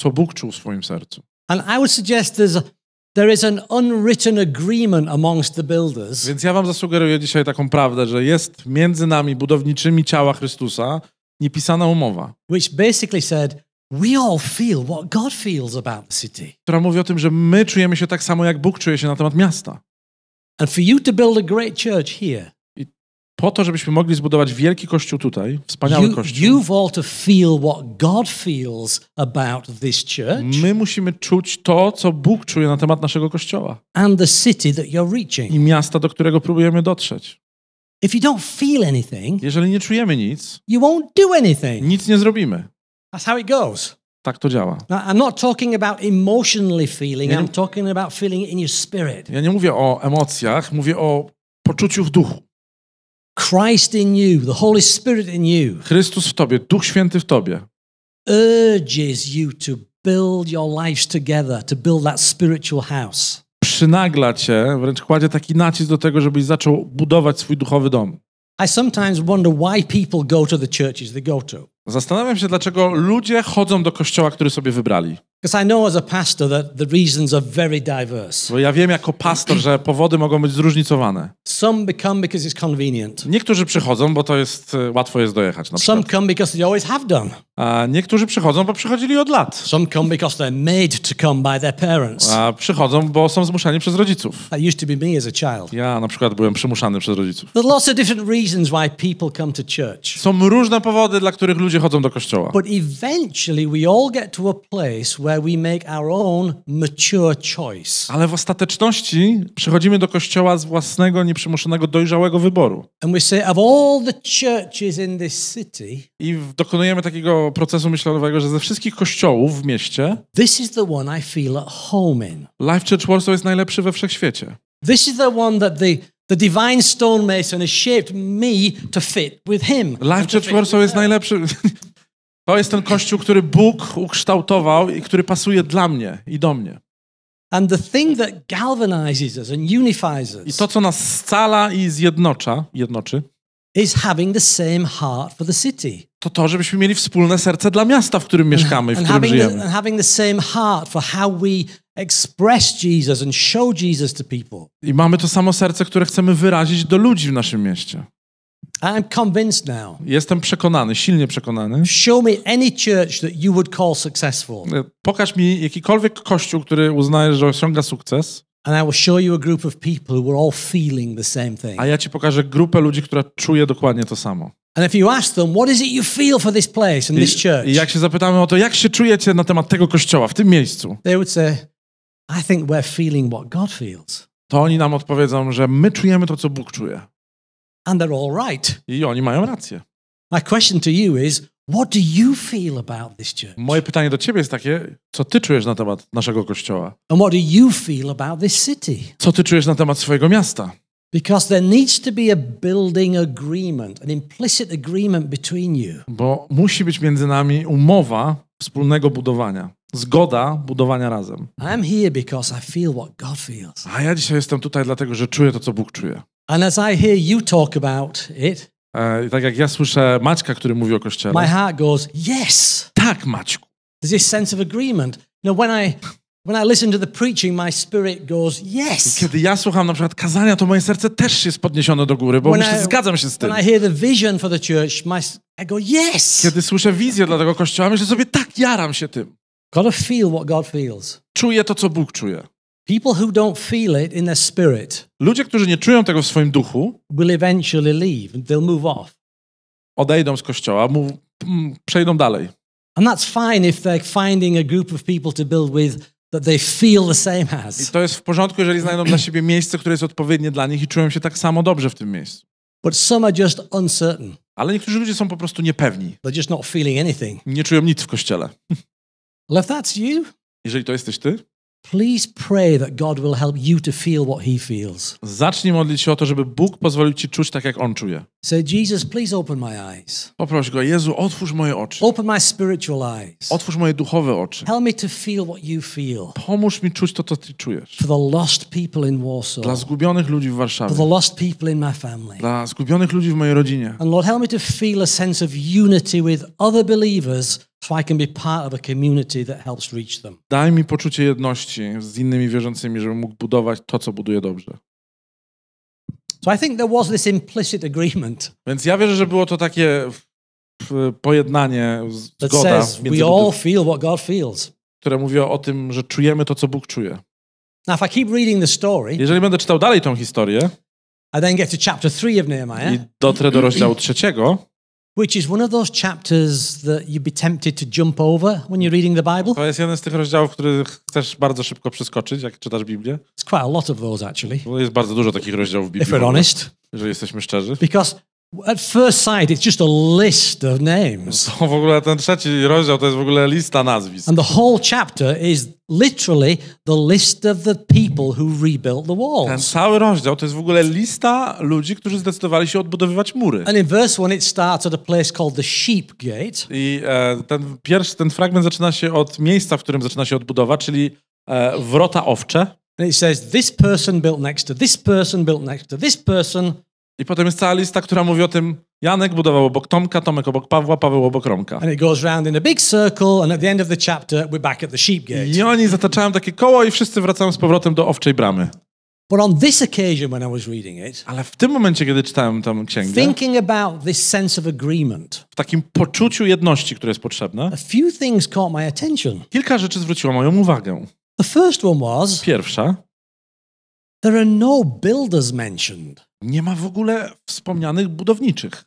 co Bóg czuł w swoim sercu. And I would suggest there's there is an unwritten agreement amongst the builders Więc ja wam zasugeruję dzisiaj taką prawdę, że jest między nami, budowniczymi ciała Chrystusa, niepisana umowa, which basically said, we all feel what God feels about the city. która mówi o tym, że my czujemy się tak samo, jak Bóg czuje się na temat miasta. And for you to build a great church here, Po to, żebyśmy mogli zbudować wielki kościół tutaj, wspaniały you, kościół, you've all to feel what God feels about this church my musimy czuć to, co Bóg czuje na temat naszego kościoła and the city that you're i reaching. miasta, do którego próbujemy dotrzeć. If you don't feel anything, Jeżeli nie czujemy nic, you won't do anything. nic nie zrobimy. That's how it goes. Tak to działa. Now, I'm not talking about emotionally feeling, Yeah. I'm talking about feeling it in your spirit. Ja nie mówię o emocjach, mówię o poczuciu w duchu. Christ in you, the Holy Spirit in you, Chrystus w tobie, Duch Święty w tobie urges you to build your lives together, to build that spiritual house. przynagla cię, wręcz kładzie taki nacisk do tego, żebyś zaczął budować swój duchowy dom. I sometimes wonder why people go to the churches they go to. Zastanawiam się, dlaczego ludzie chodzą do kościoła, który sobie wybrali. Because I know as a pastor that the reasons are very diverse. Bo ja wiem jako pastor, że powody mogą być zróżnicowane. Some become because it's convenient. Niektórzy przychodzą, bo to jest e, łatwo jest dojechać na Some come because they always have done. A niektórzy przychodzą, bo przychodzili od lat. Some come because they're made to come by their parents. A przychodzą, bo są zmuszani przez rodziców. That used to be me as a child. Ja na przykład byłem przymuszany przez rodziców. There's lots of different reasons why people come to church. Są różne powody, dla których ludzie chodzą do kościoła. But eventually, we all get to a place where we make our own mature choice. Ale w ostateczności przychodzimy do kościoła z własnego, nieprzymuszonego, dojrzałego wyboru. And we say, of all the churches in this city, I dokonujemy takiego procesu myślowego, że ze wszystkich kościołów w mieście this is the one I feel at home in. Life Church Warsaw jest najlepszy we wszechświecie. This is the one that the, The divine stonemason has shaped me to fit with him. Life Church Warsaw jest najlepszy. To jest ten kościół, który Bóg ukształtował i który pasuje dla mnie i do mnie. And the thing that galvanizes us and unifies I us to, co nas scala i zjednocza, jednoczy, is having the same heart for the city. to to, żebyśmy mieli wspólne serce dla miasta, w którym mieszkamy i w and którym having, the, żyjemy. and having the same heart for how we express Jesus and show Jesus to people. I mamy to samo serce, które chcemy wyrazić do ludzi w naszym mieście. I'm convinced now. Jestem przekonany, silnie przekonany. Show me any church that you would call successful, Pokaż mi jakikolwiek kościół, który uznajesz, że osiąga sukces, and I will show you a group of people who are all feeling the same thing. a ja ci pokażę grupę ludzi, która czuje dokładnie to samo. And if you ask them, what is it you feel for this place and this I, church? I jak się zapytamy o to, jak się czujecie na temat tego kościoła, w tym miejscu, They would say, I think we're feeling what God feels. to oni nam odpowiedzą, że my czujemy to, co Bóg czuje. And they're all right. I oni mają rację. My question to you is, what do you feel about this church? Moje pytanie do ciebie jest takie, co ty czujesz na temat naszego kościoła? And what do you feel about this city? Co ty czujesz na temat swojego miasta? Because there needs to be a building agreement, an implicit agreement between you. Bo musi być między nami umowa wspólnego budowania. Zgoda budowania razem. I'm here because I feel what God feels. A ja dzisiaj jestem tutaj dlatego, że czuję to, co Bóg czuje. And as I hear you talk about it, E, I tak jak ja słyszę Maćka, który mówi o my kościele. heart goes, yes. Tak, Maćku. There's this sense of agreement. You know, when I when I listen to the preaching, my spirit goes, yes. Kiedy ja słucham na przykład kazania, to moje serce też jest podniesione do góry, bo When myślę, I- zgadzam się z tym. When I hear the vision for the church, my I go, yes. Kiedy słyszę wizję dla tego kościoła, myślę sobie, tak, jaram się tym. Gotta feel what God feels. Czuję to, co Bóg czuje. People who don't feel it in their spirit Ludzie, którzy nie czują tego w swoim duchu, will eventually leave they'll move off. odejdą z kościoła, mów, mm, przejdą dalej. And that's fine if they're finding a group of people to build with that they feel the same I as. to jest w porządku, jeżeli znajdą dla siebie miejsce, które jest odpowiednie dla nich i czują się tak samo dobrze w tym miejscu. But some are just uncertain. Ale niektórzy ludzie są po prostu niepewni. They're just not feeling anything. Nie czują nic w kościele. Well, if that's you, Jeżeli to jesteś ty, please pray that God will help you to feel what He feels. zacznij modlić się o to, żeby Bóg pozwolił ci czuć tak, jak On czuje. Say, Jesus, please open my eyes. Poproś Go, Jezu, otwórz moje oczy. Open my spiritual eyes. Otwórz moje duchowe oczy. Help me to feel what you feel Pomóż mi czuć to, co ty czujesz. for the lost people in Warsaw, Dla zgubionych ludzi w for Warszawie. the lost people in my family. Dla zgubionych ludzi w mojej rodzinie. And Lord, help me to feel a sense of unity with other believers so I can be part of a community that helps reach them. Daj mi poczucie jedności z innymi wierzącymi, żebym mógł budować to, co buduje dobrze. So I think there was this implicit agreement Więc ja wierzę, że było to takie pojednanie, zgoda, says między we all feel what God feels. które mówi o tym, że czujemy to, co Bóg czuje. Now, if I keep reading the story, Jeżeli będę czytał dalej tą historię I then get to chapter three of i Nehemiah, dotrę do rozdziału trzeciego, which is one of those chapters that you'd be tempted to jump over when you're reading the Bible. to jest jeden z tych rozdziałów, który chcesz bardzo szybko przeskoczyć, jak czytasz Biblię. It's quite a lot of those, actually, Bo jest bardzo dużo takich rozdziałów w Biblii, if we're honest, jeżeli jesteśmy szczerzy. because at first sight, it's just a list of names. To w ogóle ten trzeci rozdział to jest w ogóle lista nazwisk. And the whole chapter is literally the list of the people who rebuilt the Ten walls. cały rozdział to jest w ogóle lista ludzi, którzy zdecydowali się odbudowywać mury. And in verse 1, it starts at a place called the Sheep Gate. I e, ten pierwszy, ten fragment zaczyna się od miejsca, w którym zaczyna się odbudowa, czyli e, wrota owcze. And it says, This person built next to this person, built next to this person. I potem jest cała lista, która mówi o tym, Janek budował obok Tomka, Tomek obok Pawła, Paweł obok Romka. And it goes round in a big circle. And at the end of the chapter, we're back at the Sheep Gate. I oni zataczają takie koło i wszyscy wracają z powrotem do owczej bramy. But on this occasion, when I was reading it, Ale w tym momencie, kiedy czytałem tę księgę, thinking about this sense of agreement, w takim poczuciu jedności, które jest potrzebne, a few things caught my attention. kilka rzeczy zwróciło moją uwagę. The first one was Pierwsza, there are no builders mentioned. Nie ma w ogóle wspomnianych budowniczych.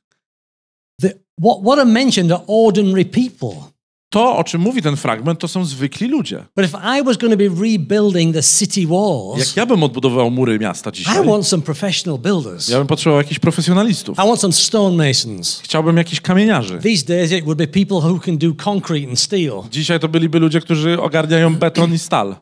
The, what, what are mentioned are ordinary people. To, o czym mówi ten fragment, to są zwykli ludzie. But if I was going to be rebuilding the city Jak walls, ja bym odbudował mury miasta dzisiaj, I want some professional builders. ja bym potrzebował jakichś profesjonalistów. I want some stonemasons. Chciałbym jakichś kamieniarzy. These days, it would be people who can do concrete and steel. Dzisiaj to byliby ludzie, którzy ogarniają beton i stal.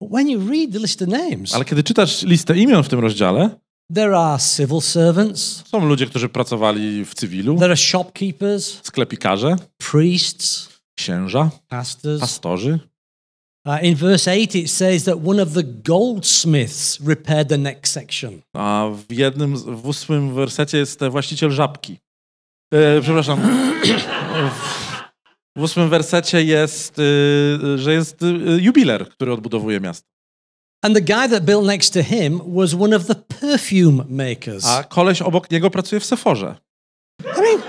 But when you read the list of names, Ale kiedy czytasz listę imion w tym rozdziale, There are civil servants, Są ludzie, którzy pracowali w cywilu, there are shopkeepers, sklepikarze, priests, księża, pastors. pastorzy. Uh, in verse 8, it says that one of the goldsmiths repaired the next section. A w jednym, w ósmym wersecie jest właściciel żabki. E, przepraszam. W- W ósmym wersecie jest, y, że jest y, jubiler, który odbudowuje miasto. And the guy that built next to him was one of the perfume makers. A koleś obok niego pracuje w Seforze. I mean,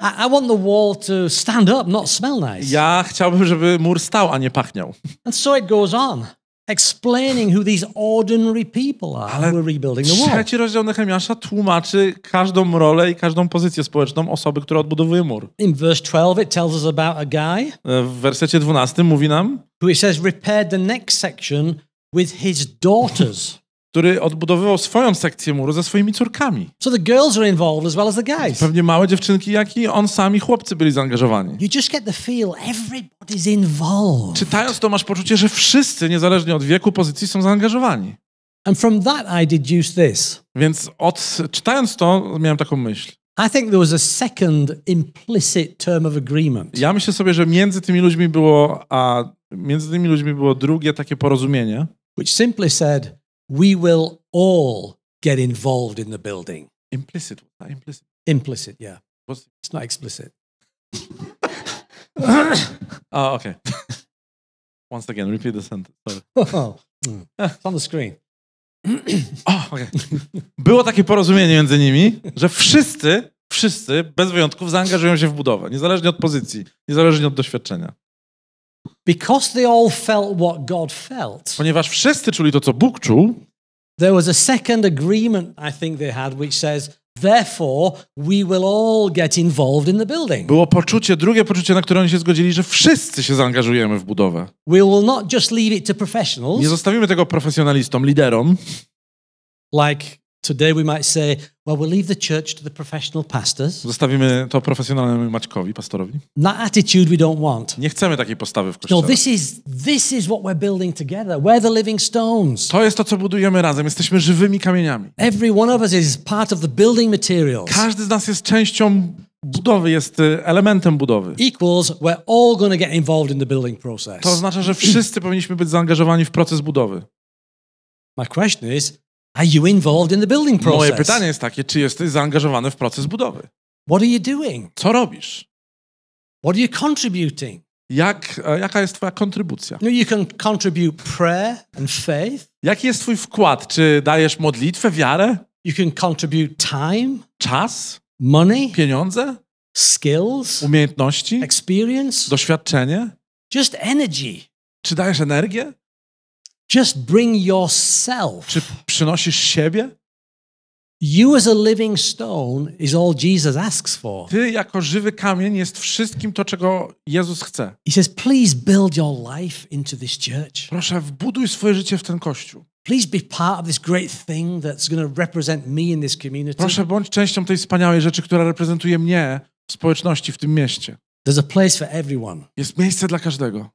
I, I want the wall to stand up, not smell nice. Ja chciałbym, żeby mur stał, a nie pachniał. And so it goes on, explaining who these ordinary people are Ale who are rebuilding the wall. Trzeci rozdział Nehemiasza tłumaczy każdą rolę i każdą pozycję społeczną osoby, która odbudowuje mur. In verse 12, it tells us about a guy E, W wersecie 12 mówi nam, who it says repaired the next section with his daughters. który odbudowywał swoją sekcję muru ze swoimi córkami. so the girls are involved as well as the guys. Pewnie małe dziewczynki, jak i on sami chłopcy byli zaangażowani. You just get the feel everybody's involved. Czytając to masz poczucie, że wszyscy, niezależnie od wieku, pozycji, są zaangażowani. And from that, I this. Więc od, czytając to, miałem taką myśl. I think there was a second implicit term of agreement. Ja myślę sobie, że między tymi ludźmi było, a między tymi ludźmi było drugie takie porozumienie, which simply said, we will all get involved in the building. implicit. not implicit. Implicit, yeah. What's- It's not explicit. A, okej. Once again, repeat the sentence. Sorry. Oh, mm. it's on the screen. O, okej. Było takie porozumienie między nimi, że wszyscy, wszyscy, bez wyjątków, zaangażują się w budowę, niezależnie od pozycji, niezależnie od doświadczenia. Because they all felt what God felt, Ponieważ wszyscy czuli to, co Bóg czuł, there was a second agreement I think they had, which says, therefore, we will all get involved in the building. było poczucie, drugie poczucie, na które oni się zgodzili, że wszyscy się zaangażujemy w budowę. We will not just leave it to Nie professionals, zostawimy tego profesjonalistom, liderom, like today we might say, well, we'll leave the church to the professional pastors. zostawimy to profesjonalnemu Maćkowi, pastorowi. That attitude we don't want. Nie chcemy takiej postawy w No, kościele. this is this is what we're building together. We're the living stones. To jest to, co budujemy razem. Jesteśmy żywymi kamieniami. Every one of us is part of the building materials. Każdy z nas jest częścią budowy, jest y, elementem budowy. Equals we're all going to get involved in the building process. To oznacza, że wszyscy powinniśmy być zaangażowani w proces budowy. My question is, are you involved in the building process? Moje pytanie jest takie, czy jesteś zaangażowany w proces budowy? What are you doing? Co robisz? What are you contributing? Jak, e, jaka jest twoja kontrybucja? Know, you can contribute prayer and faith. Jaki jest twój wkład? Czy dajesz modlitwę, wiarę, You can contribute time, czas, money, pieniądze, skills, umiejętności, experience, doświadczenie? just energy. Czy dajesz energię? Just bring yourself. Czy przynosisz siebie? You as a living stone is all Jesus asks for. Ty jako żywy kamień jest wszystkim to, czego Jezus chce. He says, please build your life into this church. Proszę, wbuduj swoje życie w ten kościół. Please be part of this great thing that's going to represent me in this community. Proszę, bądź częścią tej wspaniałej rzeczy, która reprezentuje mnie w społeczności, w tym mieście. There's a place for everyone. Jest miejsce dla każdego.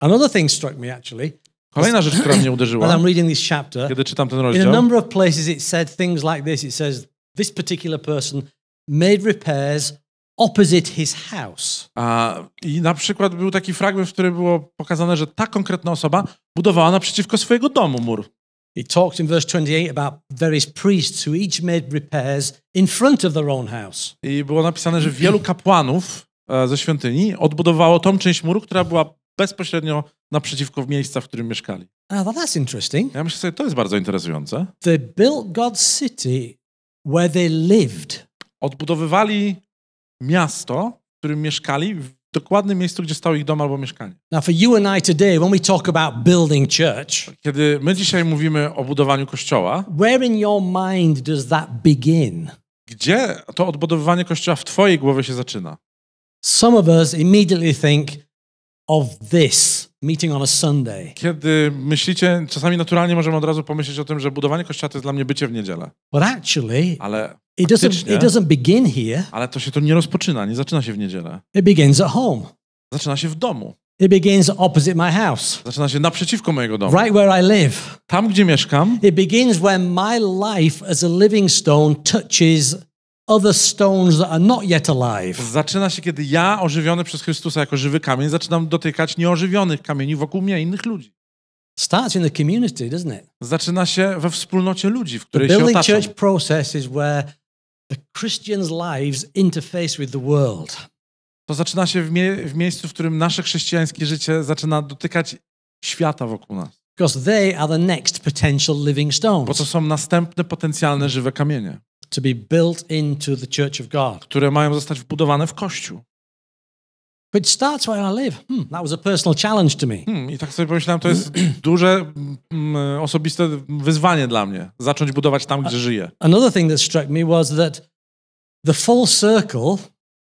Another thing struck me actually, Kolejna rzecz, która mnie when uderzyła, I'm reading this chapter, kiedy czytam ten in a rozdział, number of places it said things like this. It says, this particular person made repairs opposite his house. a, i na przykład był taki fragment, w którym było pokazane, że ta konkretna osoba budowała naprzeciwko swojego domu mur. It talks in verse 28 about various priests who each made repairs in front of their own house. I było napisane, że wielu kapłanów e, ze świątyni odbudowało tą część muru, która była bezpośrednio naprzeciwko miejsca, w którym mieszkali. I thought that's interesting. Ja myślę sobie, to jest bardzo interesujące. They built God's city where they lived. Odbudowywali miasto, w którym mieszkali, w dokładnym miejscu, gdzie stał ich dom albo mieszkanie. Now, for you and I today, when we talk about building church, Kiedy my dzisiaj mówimy o budowaniu kościoła, where in your mind does that begin? gdzie to odbudowywanie kościoła w twojej głowie się zaczyna? Some of us immediately think of this meeting on a Sunday. Kiedy myślicie, czasami naturalnie możemy od razu pomyśleć o tym, że budowanie kościoła to jest dla mnie bycie w niedzielę. But actually, Ale, it doesn't, it doesn't begin here, ale to się to nie rozpoczyna, nie zaczyna się w niedzielę. it begins at home. Zaczyna się w domu. It begins opposite my house, Zaczyna się naprzeciwko mojego domu. right where I live. Tam, gdzie mieszkam, It begins when my life as a living stone touches other stones that are not yet alive. zaczyna się, kiedy ja, ożywiony przez Chrystusa jako żywy kamień, zaczynam dotykać nieożywionych kamieni wokół mnie, innych ludzi. Starts in the community, doesn't it? Zaczyna się we wspólnocie ludzi, w The której się building otaczam. church process is where the Christians' lives interface with the world. To zaczyna się w, mie- w miejscu, w którym nasze chrześcijańskie życie zaczyna dotykać świata wokół nas. Because they are the next potential living Bo to stones są następne potencjalne żywe kamienie, to be built into the church of God. które mają zostać wbudowane w Kościół. But it starts where I live. Hmm, that was a personal challenge to me. Hmm, I tak sobie pomyślałem, to jest duże, mm, osobiste wyzwanie dla mnie. Zacząć budować tam, gdzie żyję. Another thing that struck me was that the full circle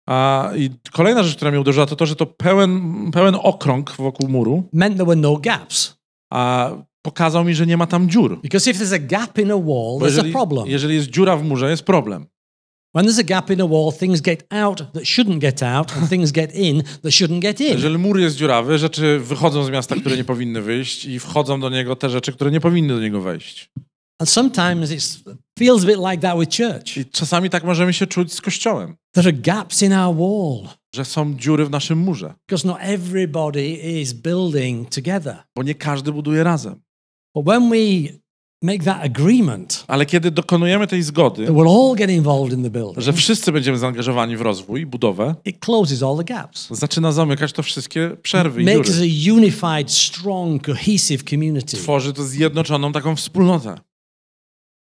A i kolejna rzecz, która mnie uderzyła, to to, że to pełen, pełen okrąg wokół muru, meant there were no gaps. a pokazał mi, że nie ma tam dziur. Because if there's a gap in a wall, Bo there's a jeżeli, problem. jeżeli jest dziura w murze, jest problem. When there's a gap in a wall, things get out that shouldn't get out, and things get in that shouldn't get in. Jeżeli mur jest dziurawy, rzeczy wychodzą z miasta, które nie powinny wyjść i wchodzą do niego te rzeczy, które nie powinny do niego wejść. And sometimes it feels a bit like that with church. I czasami tak możemy się czuć z Kościołem, There are gaps in our wall że są dziury w naszym murze, because not everybody is building together. bo nie każdy buduje razem. But when we make that agreement Ale kiedy dokonujemy tej zgody, that we'll all get involved in the building, że wszyscy będziemy zaangażowani w rozwój budowę, it closes all the gaps. zaczyna zamykać to wszystkie przerwy i Makes us dziury. a unified, strong, cohesive community. Tworzy to zjednoczoną taką wspólnotę.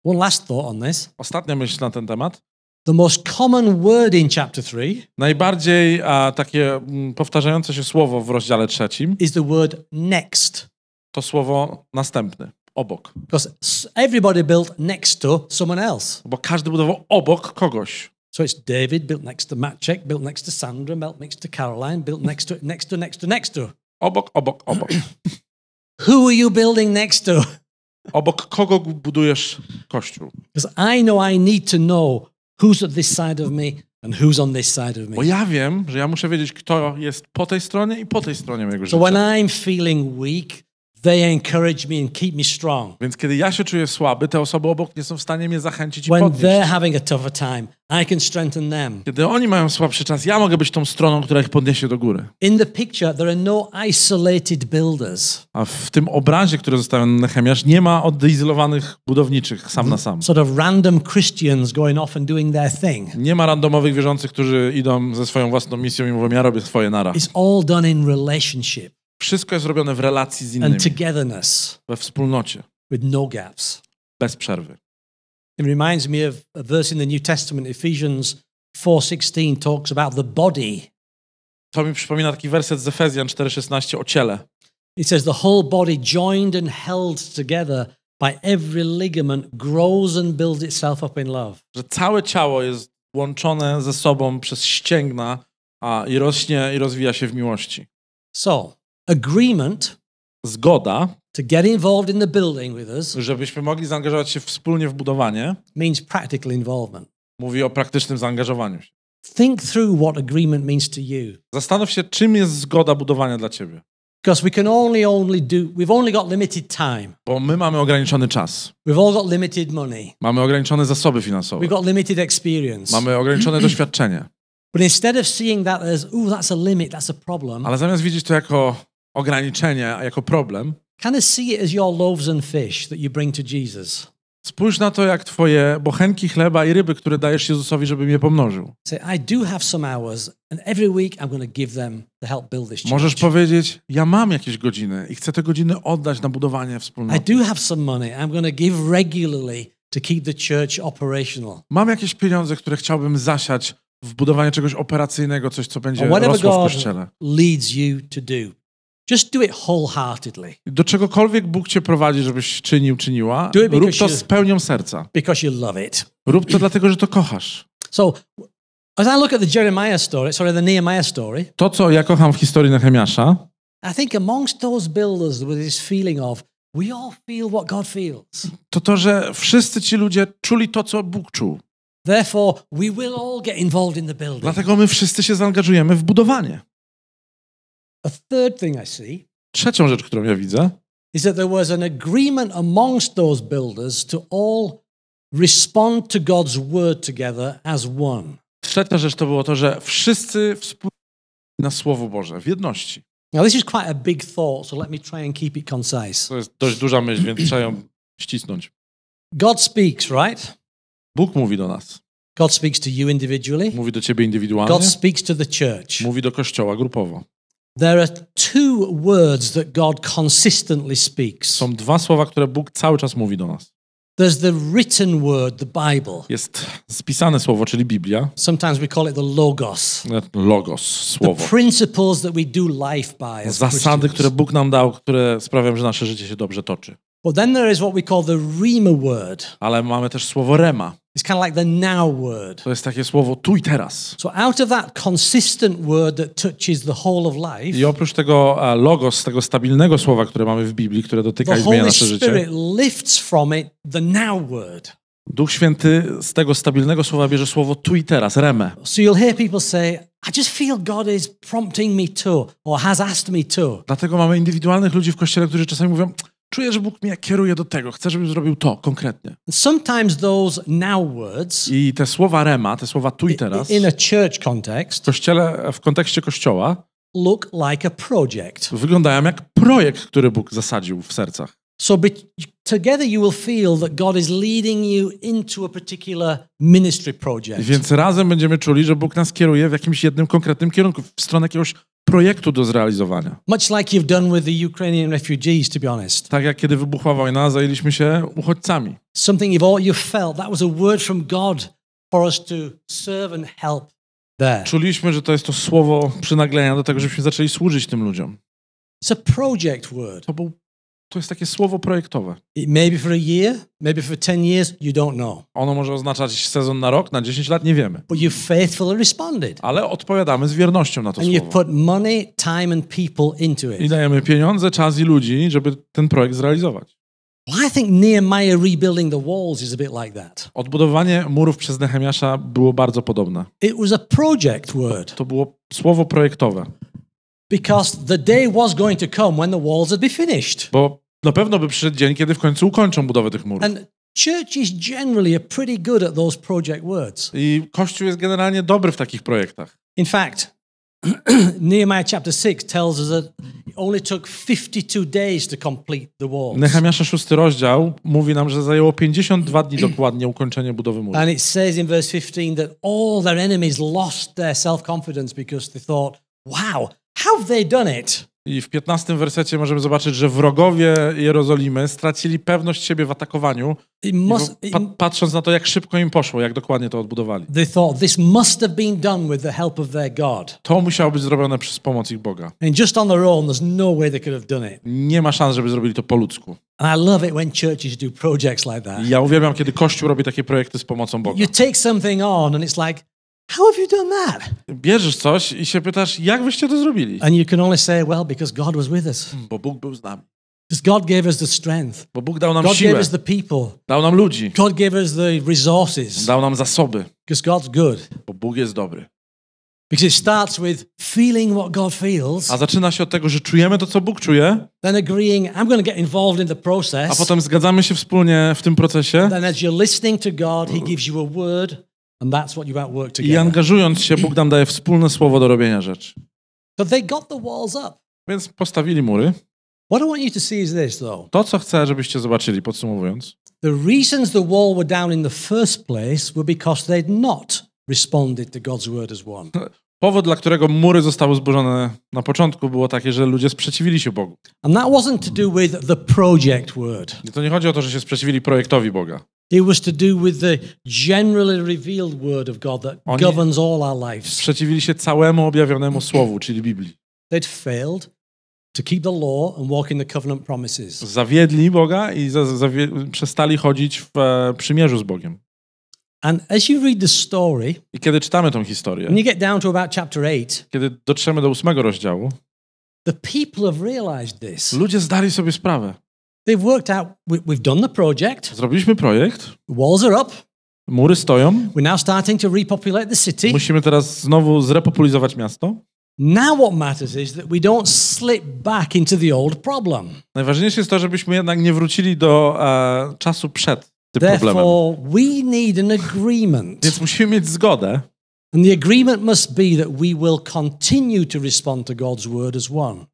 One last thought on this. Ostatnia myśl na ten temat. The most common word in chapter 3 Najbardziej a, takie mm, powtarzające się słowo w rozdziale trzecim is the word next. To słowo następny, obok. Because everybody built next to someone else. Bo każdy budował obok kogoś. So it's David built next to Maciek, built next to Sandra, built next to Caroline, built next to, next to, next to, next to. Obok, obok, obok. Who are you building next to? Obok kogo budujesz kościół? Because I know I need to know who's at this side of me and who's on this side of Bo me. ja wiem, że ja muszę wiedzieć, kto jest po tej stronie i po tej stronie mojego So when życia. I'm feeling weak, they encourage me and keep me strong. Więc kiedy ja się czuję słaby, te osoby obok nie są w stanie mnie zachęcić i When they're podnieść. having a tougher time, I can strengthen them. Kiedy oni mają słabszy czas, ja mogę być tą stroną, która ich podniesie do góry. In the picture, there are no isolated builders, A w tym obrazie, który zostawił Nehemiasz, nie ma odizolowanych budowniczych sam na sam. sort of random Christians going off and doing their thing. Nie ma randomowych wierzących, którzy idą ze swoją własną misją i mówią, ja robię swoje nara. It's all done in relationship Wszystko jest robione w relacji z innymi, and togetherness we wspólnocie, with no gaps. bez przerwy. It reminds me of a verse in the New Testament, Ephesians 4:16 talks about the body. To mi przypomina taki werset z Efezjan 4,16 o ciele. It says the whole body joined and held together by every ligament grows and builds itself up in love. Że całe ciało jest łączone ze sobą przez ścięgna a, i rośnie i rozwija się w miłości. So, agreement Zgoda, to get involved in the building with us żebyśmy mogli zaangażować się wspólnie w budowanie, means practical involvement. mówi o praktycznym zaangażowaniu się. Think through what agreement means to you. Zastanów się, czym jest zgoda budowania dla ciebie. Because we can only only do we've only got limited time. Bo my mamy ograniczony czas, We've all got limited money. mamy ograniczone zasoby finansowe, We've got limited experience. mamy ograniczone doświadczenie. But instead of seeing that as, oh, that's a limit, that's a problem, Ale zamiast widzieć to jako ograniczenie, a jako problem, kind of see it as your loaves and fish that you bring to Jesus. spójrz na to jak twoje bochenki chleba i ryby, które dajesz Jezusowi, żeby mnie pomnożył. Możesz powiedzieć, ja mam jakieś godziny i chcę te godziny oddać na budowanie wspólnoty. Mam jakieś pieniądze, które chciałbym zasiać w budowanie czegoś operacyjnego, coś, co będzie rosło w Kościele. leads you to do. Just do it wholeheartedly Do czegokolwiek Bóg cię prowadzi, żebyś czynił, czyniła, Do it because rób to you- z pełnią serca. because you love it. Rób to dlatego, że to kochasz. So, as I look at the Jeremiah story, sorry, the Nehemiah story, To, co ja kocham w historii Nehemiasza, I think amongst those builders with this feeling of, we all feel what God feels. to to, że wszyscy ci ludzie czuli to, co Bóg czuł. Therefore, we will all get involved in the building. Dlatego my wszyscy się zaangażujemy w budowanie. A third thing I see Trzecią rzecz, którą ja widzę, is that there was an agreement amongst those builders to all respond to God's word together as one. trzecia rzecz to było to, że wszyscy wspólnie na Słowo Boże, w jedności. Now, this is quite a big thought, so let me try and keep it concise. To jest dość duża myśl, więc trzeba ją ścisnąć. God speaks, right? Bóg mówi do nas. God speaks to you individually, Mówi do ciebie indywidualnie, God speaks to the church. mówi do Kościoła grupowo. There are two words that God consistently speaks Są dwa słowa, które Bóg cały czas mówi do nas. there's the written word, the Bible. Jest spisane słowo, czyli Biblia, Sometimes we call it the Logos. logos, The słowo. principles that we do life by as Zasady, które Bóg nam dał, które sprawiają, że nasze życie się dobrze toczy. But then there is what we call the Rema word. Ale mamy też słowo rema. It's kind of like the now word. To jest takie słowo tu i teraz. So out of that consistent word that touches the whole of life, I oprócz tego e, logos, tego stabilnego słowa, które mamy w Biblii, które dotyka the i zmienia Holy nasze życie, Spirit lifts from it the now word. Duch Święty z tego stabilnego słowa bierze słowo tu i teraz, remę. So you'll hear people say, I just feel God is prompting me to, or has asked me to. Dlatego mamy indywidualnych ludzi w kościele, którzy czasami mówią, czuję, że Bóg mnie kieruje do tego, chcę, żebym zrobił to konkretnie. Sometimes those now words, I te słowa rema, te słowa tu i teraz, in a w church context, kościele, w kontekście kościoła, look like a project. wyglądają jak projekt, który Bóg zasadził w sercach. So together you will feel that God is leading you into a particular ministry project. Więc razem będziemy czuli, że Bóg nas kieruje w jakimś jednym konkretnym kierunku, w stronę jakiegoś projektu do zrealizowania. Much like you've done with the Ukrainian refugees, to be honest. Tak jak kiedy wybuchła wojna, zajęliśmy się uchodźcami. Something you've all you've felt that was a word from God for us to serve and help there. Czuliśmy, że to jest to słowo przynaglenia do tego, żebyśmy zaczęli służyć tym ludziom. It's a project word. To, był, to jest takie słowo projektowe. It may be for a year, maybe for 10 years, you don't know. Ono może oznaczać sezon na rok, na 10 lat, nie wiemy. But you've faithfully responded. Ale odpowiadamy z wiernością na to And słowo. put money, time, and people into I it. dajemy pieniądze, czas i ludzi, żeby ten projekt zrealizować. Well, I think Nehemiah rebuilding the walls is a bit like that. Odbudowanie murów przez Nehemiasza było bardzo podobne. It was a project word To było słowo projektowe, because the day was going to come when the walls would be finished. bo na pewno by przyszedł dzień, kiedy w końcu ukończą budowę tych murów. And churches generally are pretty good at those project words. I Kościół jest generalnie dobry w takich projektach. In fact, Nehemiah chapter 6 tells us that it only took 52 days to complete the walls. Nehemiasza szósty rozdział mówi nam, że zajęło 52 dni dokładnie ukończenie budowy murów. And it says in verse 15 that all their enemies lost their self confidence because they thought, wow, how have they done it? I w 15 wersecie możemy zobaczyć, że wrogowie Jerozolimy stracili pewność siebie w atakowaniu, must, pa- patrząc na to, jak szybko im poszło, jak dokładnie to odbudowali. they thought this must have been done with the help of their God. To musiało być zrobione przez pomoc ich Boga. And just on their own, there's no way they could have done it. Nie ma szans, żeby zrobili to po ludzku. And I love it when churches do projects like that. Ja uwielbiam, kiedy Kościół robi takie projekty z pomocą Boga. You take something on and it's like, how have you done that? Bierzesz coś i się pytasz, jak wyście to zrobili? And you can only say, well, because God was with us. Bo Bóg był z nami. Because God gave us the strength. Bo Bóg dał nam God gave siłę, us the people. dał nam ludzi, God gave us the resources. dał nam zasoby, Because God's good. bo Bóg jest dobry. Because it starts with feeling what God feels, A zaczyna się od tego, że czujemy to, co Bóg czuje, then agreeing, I'm going to get involved in the a process. potem zgadzamy się wspólnie w tym procesie Then as you're listening to God, He gives you a word, i angażując się, Bóg nam daje wspólne słowo do robienia rzeczy. So they got the walls up. Więc postawili mury. What I want you to see is this, though. To, co chcę, żebyście zobaczyli, podsumowując, The reasons the wall were down in the first place were because they'd not responded to God's word as one. powód, dla którego mury zostały zburzone na początku, było takie, że ludzie sprzeciwili się Bogu. And that wasn't to do with the project word. I to nie chodzi o to, że się sprzeciwili projektowi Boga. It was to do with the generally revealed word of God that Oni- governs all our lives. Sprzeciwili się całemu objawionemu słowu, czyli Biblii. They'd failed to keep the law and walk in the covenant promises. Zawiedli Boga i za, zawie- przestali chodzić w e, przymierzu z Bogiem. And as you read the story, I kiedy czytamy tą historię, when you get down to about chapter 8, kiedy dotrzemy do ósmego rozdziału, the people have realized this. ludzie zdali sobie sprawę. They've worked out we, we've done the project, Zrobiliśmy projekt, walls are up, mury stoją, we're now starting to repopulate the city. musimy teraz znowu zrepopulizować miasto. Now, what matters is that we don't slip back into the old problem. Najważniejsze jest to, żebyśmy jednak nie wrócili do e, czasu przed tym problemem. Therefore, we need an agreement. Więc musimy mieć zgodę. And the agreement must be that we will continue to respond to God's word as one.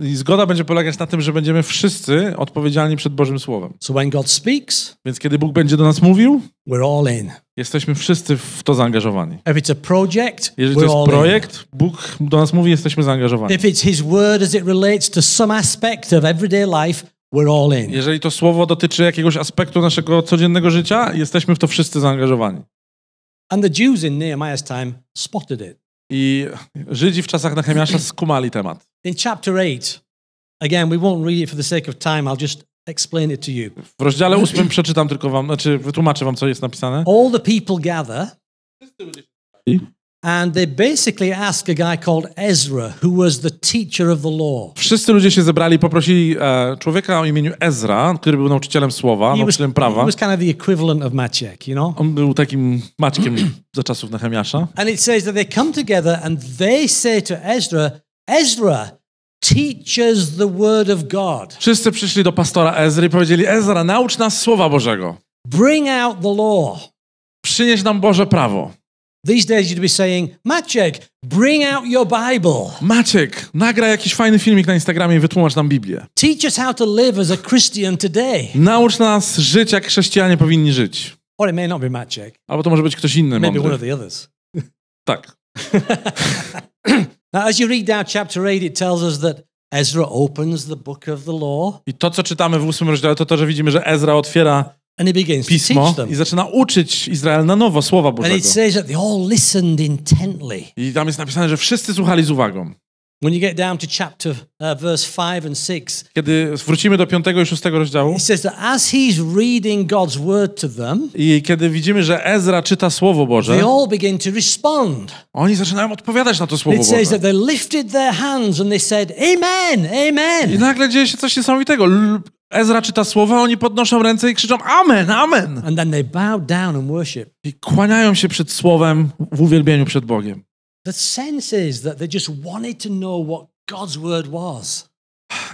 I zgoda będzie polegać na tym, że będziemy wszyscy odpowiedzialni przed Bożym Słowem. So when God speaks, Więc kiedy Bóg będzie do nas mówił, we're all in. jesteśmy wszyscy w to zaangażowani. If it's a project, Jeżeli to jest all projekt, Bóg do nas mówi, jesteśmy zaangażowani. If it's His word as it relates to some aspect of everyday life, we're all in. Jeżeli to słowo dotyczy jakiegoś aspektu naszego codziennego życia, jesteśmy w to wszyscy zaangażowani. And the Jews in Nehemiah's time spotted it. I Żydzi w czasach Nehemiasza skumali temat. In chapter 8, again, we won't read it for the sake of time, I'll just explain it to you. W rozdziale ósmym przeczytam tylko wam, znaczy wytłumaczę wam, co jest napisane. All the people gather I and they basically ask a guy called Ezra, who was the teacher of the law. Wszyscy ludzie się zebrali poprosili e, człowieka o imieniu Ezra, który był nauczycielem słowa, He was, nauczycielem he prawa. was kind of the equivalent of Maciek, you know? On był takim maćkiem za czasów Nehemiasza. And it says that they come together and they say to Ezra, Ezra, teach us the word of God. Wszyscy przyszli do pastora Ezry i powiedzieli, Ezra, naucz nas Słowa Bożego. Bring out the law. Przynieś nam Boże prawo. These days you'd be saying, Maciek, bring out your Bible. Maciek, nagraj jakiś fajny filmik na Instagramie i wytłumacz nam Biblię. Teach us how to live as a Christian today. Naucz nas żyć, jak chrześcijanie powinni żyć. Or it may not be Maciek, Albo to może być ktoś inny maybe one mądry. of the others. Tak. Now, as you read down chapter 8, it tells us that Ezra opens the book of the law I to, co czytamy w ósmym rozdziale, to to, że widzimy, że Ezra otwiera and he begins to pismo teach them. i zaczyna uczyć Izrael na nowo Słowa And Bożego. it says that they all listened intently. I tam jest napisane, że wszyscy słuchali z uwagą. When you get down to chapter uh, verse 5 and 6, Kiedy wrócimy do piątego i szóstego rozdziału it says that as he's reading God's word to them, i kiedy widzimy, że Ezra czyta Słowo they Boże, all begin to respond. oni zaczynają odpowiadać na to Słowo It says Boże. that they lifted their hands and they said, Amen, I nagle dzieje się coś niesamowitego. Ezra czyta słowa, oni podnoszą ręce i krzyczą Amen, Amen. And then they bow down and worship. I kłaniają się przed Słowem w uwielbieniu przed Bogiem. The sense is that they just wanted to know what God's word was.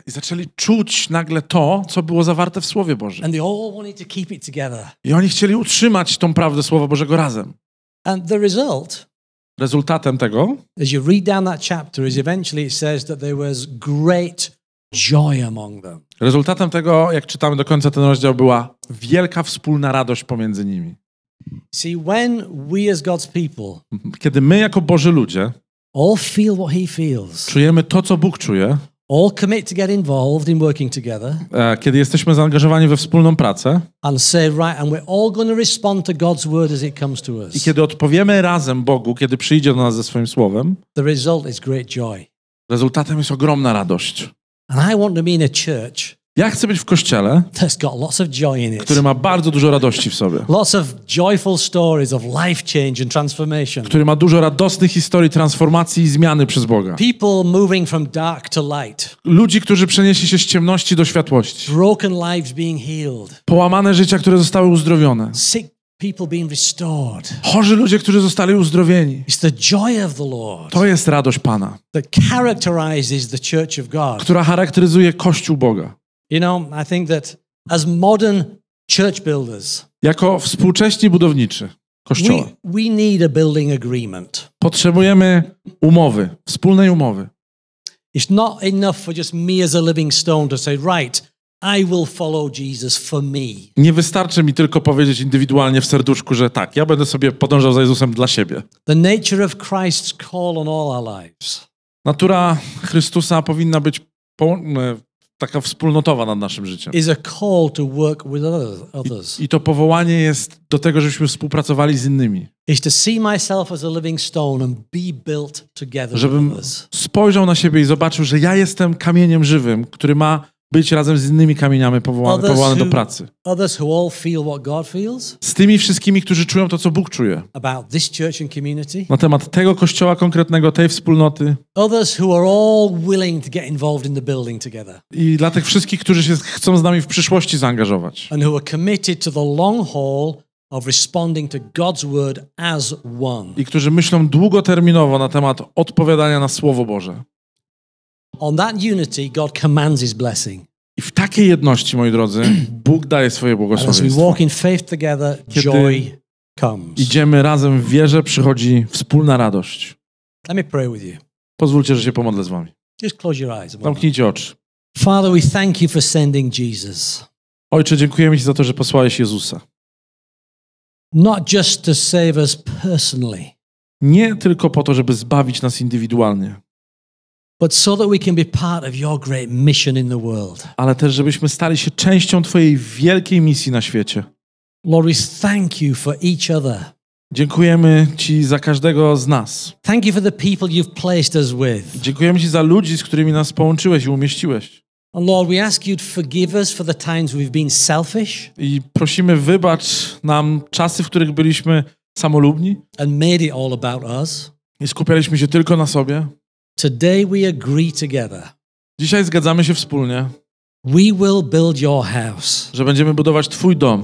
I zaczęli czuć nagle to, co było zawarte w Słowie Bożym. And they all wanted to keep it together. I oni chcieli utrzymać tą prawdę Słowa Bożego razem. And the result, Rezultatem tego, as you read down that chapter, is eventually it says that there was great joy among them. rezultatem tego, jak czytamy do końca ten rozdział, była wielka wspólna radość pomiędzy nimi. See, when we as God's people Kiedy my jako Boży ludzie all feel what He feels, czujemy to, co Bóg czuje, all commit to get involved in working together, e, kiedy jesteśmy zaangażowani we wspólną pracę and say, right, and we're all going to respond to God's word as it comes to i us, kiedy odpowiemy razem Bogu, kiedy przyjdzie do nas ze swoim Słowem, the result is great joy. rezultatem jest ogromna radość. And I want to be in a church Ja chcę być w kościele, that's got lots of joy in it. który ma bardzo dużo radości w sobie, Lots of joyful stories of life change and transformation. który ma dużo radosnych historii transformacji i zmiany przez Boga. People moving from dark to light. Ludzi, którzy przenieśli się z ciemności do światłości. Broken lives being healed. Połamane życia, które zostały uzdrowione. Sick. Chorzy ludzie, którzy zostali uzdrowieni. It's the joy of the Lord To jest radość Pana, that characterizes the church of God. która charakteryzuje Kościół Boga. You know, I think that as modern church builders, Jako współcześni budowniczy Kościoła we, we need a building agreement. potrzebujemy umowy, wspólnej umowy. It's not enough for just me as a living stone to say, right, I will follow Jesus for me. Nie wystarczy mi tylko powiedzieć indywidualnie w serduszku, że tak, ja będę sobie podążał za Jezusem dla siebie. The nature of Christ's call on all our lives Natura Chrystusa powinna być e, taka wspólnotowa nad naszym życiem. is a call to work with others. others. I to powołanie jest do tego, żebyśmy współpracowali z innymi. Is to see myself as a living stone and be built together Żebym spojrzał na siebie i zobaczył, że ja jestem kamieniem żywym, który ma być razem z innymi kamieniami powołany, Others powołany do pracy. Z tymi wszystkimi, którzy czują to, co Bóg czuje. Na temat tego kościoła konkretnego, tej wspólnoty Others who are all willing to get involved in the building together i dla tych wszystkich, którzy się chcą z nami w przyszłości zaangażować. and who are committed to the long haul of responding to God's word as one. i którzy myślą długoterminowo na temat odpowiadania na Słowo Boże. On that unity, God commands his blessing. I w takiej jedności, moi drodzy, Bóg daje swoje And as we błogosławieństwo. walk in faith together, Kiedy joy comes. Idziemy razem w wierze, przychodzi wspólna radość. Let me pray with you. Pozwólcie, że się pomodlę z wami. Just close your eyes. Zamknijcie oczy. Father, we thank you for sending Jesus, Ojcze, dziękujemy Ci za to, że posłałeś Jezusa. not just to save us personally, Nie tylko po to, żeby zbawić nas indywidualnie, but so that we can be part of your great mission in the world. ale też żebyśmy stali się częścią Twojej wielkiej misji na świecie. Lord, we thank you for each other. Dziękujemy Ci za każdego z nas. Thank you for the people you've placed us with. Dziękujemy Ci za ludzi, z którymi nas połączyłeś i umieściłeś. And Lord, we ask you to forgive us for the times we've been selfish I prosimy, wybacz nam czasy, w których byliśmy samolubni and made it all about us. i skupialiśmy się tylko na sobie. Today we agree together. Dzisiaj zgadzamy się wspólnie, We will build your house. że będziemy budować Twój dom.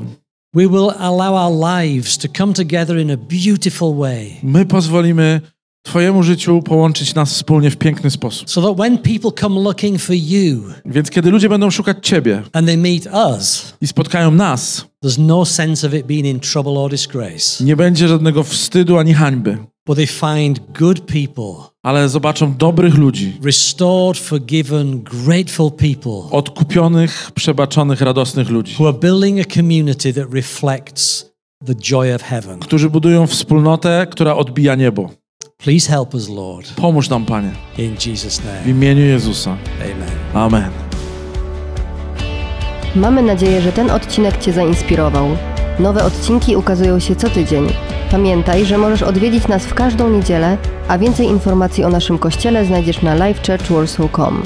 We will allow our lives to come together in a beautiful way My pozwolimy Twojemu życiu połączyć nas wspólnie w piękny sposób. so that when people come looking for you Więc kiedy ludzie będą szukać Ciebie and they meet us, i spotkają nas, there's no sense of it being in trouble or disgrace, nie będzie żadnego wstydu ani hańby, but they find good people, ale zobaczą dobrych ludzi, restored, forgiven, grateful people odkupionych, przebaczonych, radosnych ludzi, who are building a community that reflects the joy of heaven. którzy budują wspólnotę, która odbija niebo. Please help us, Lord, Pomóż nam, Panie, in Jesus' w name. imieniu Jezusa. Amen. Amen. Mamy nadzieję, że ten odcinek Cię zainspirował. Nowe odcinki ukazują się co tydzień. Pamiętaj, że możesz odwiedzić nas w każdą niedzielę, a więcej informacji o naszym kościele znajdziesz na livechurchwarsaw.com.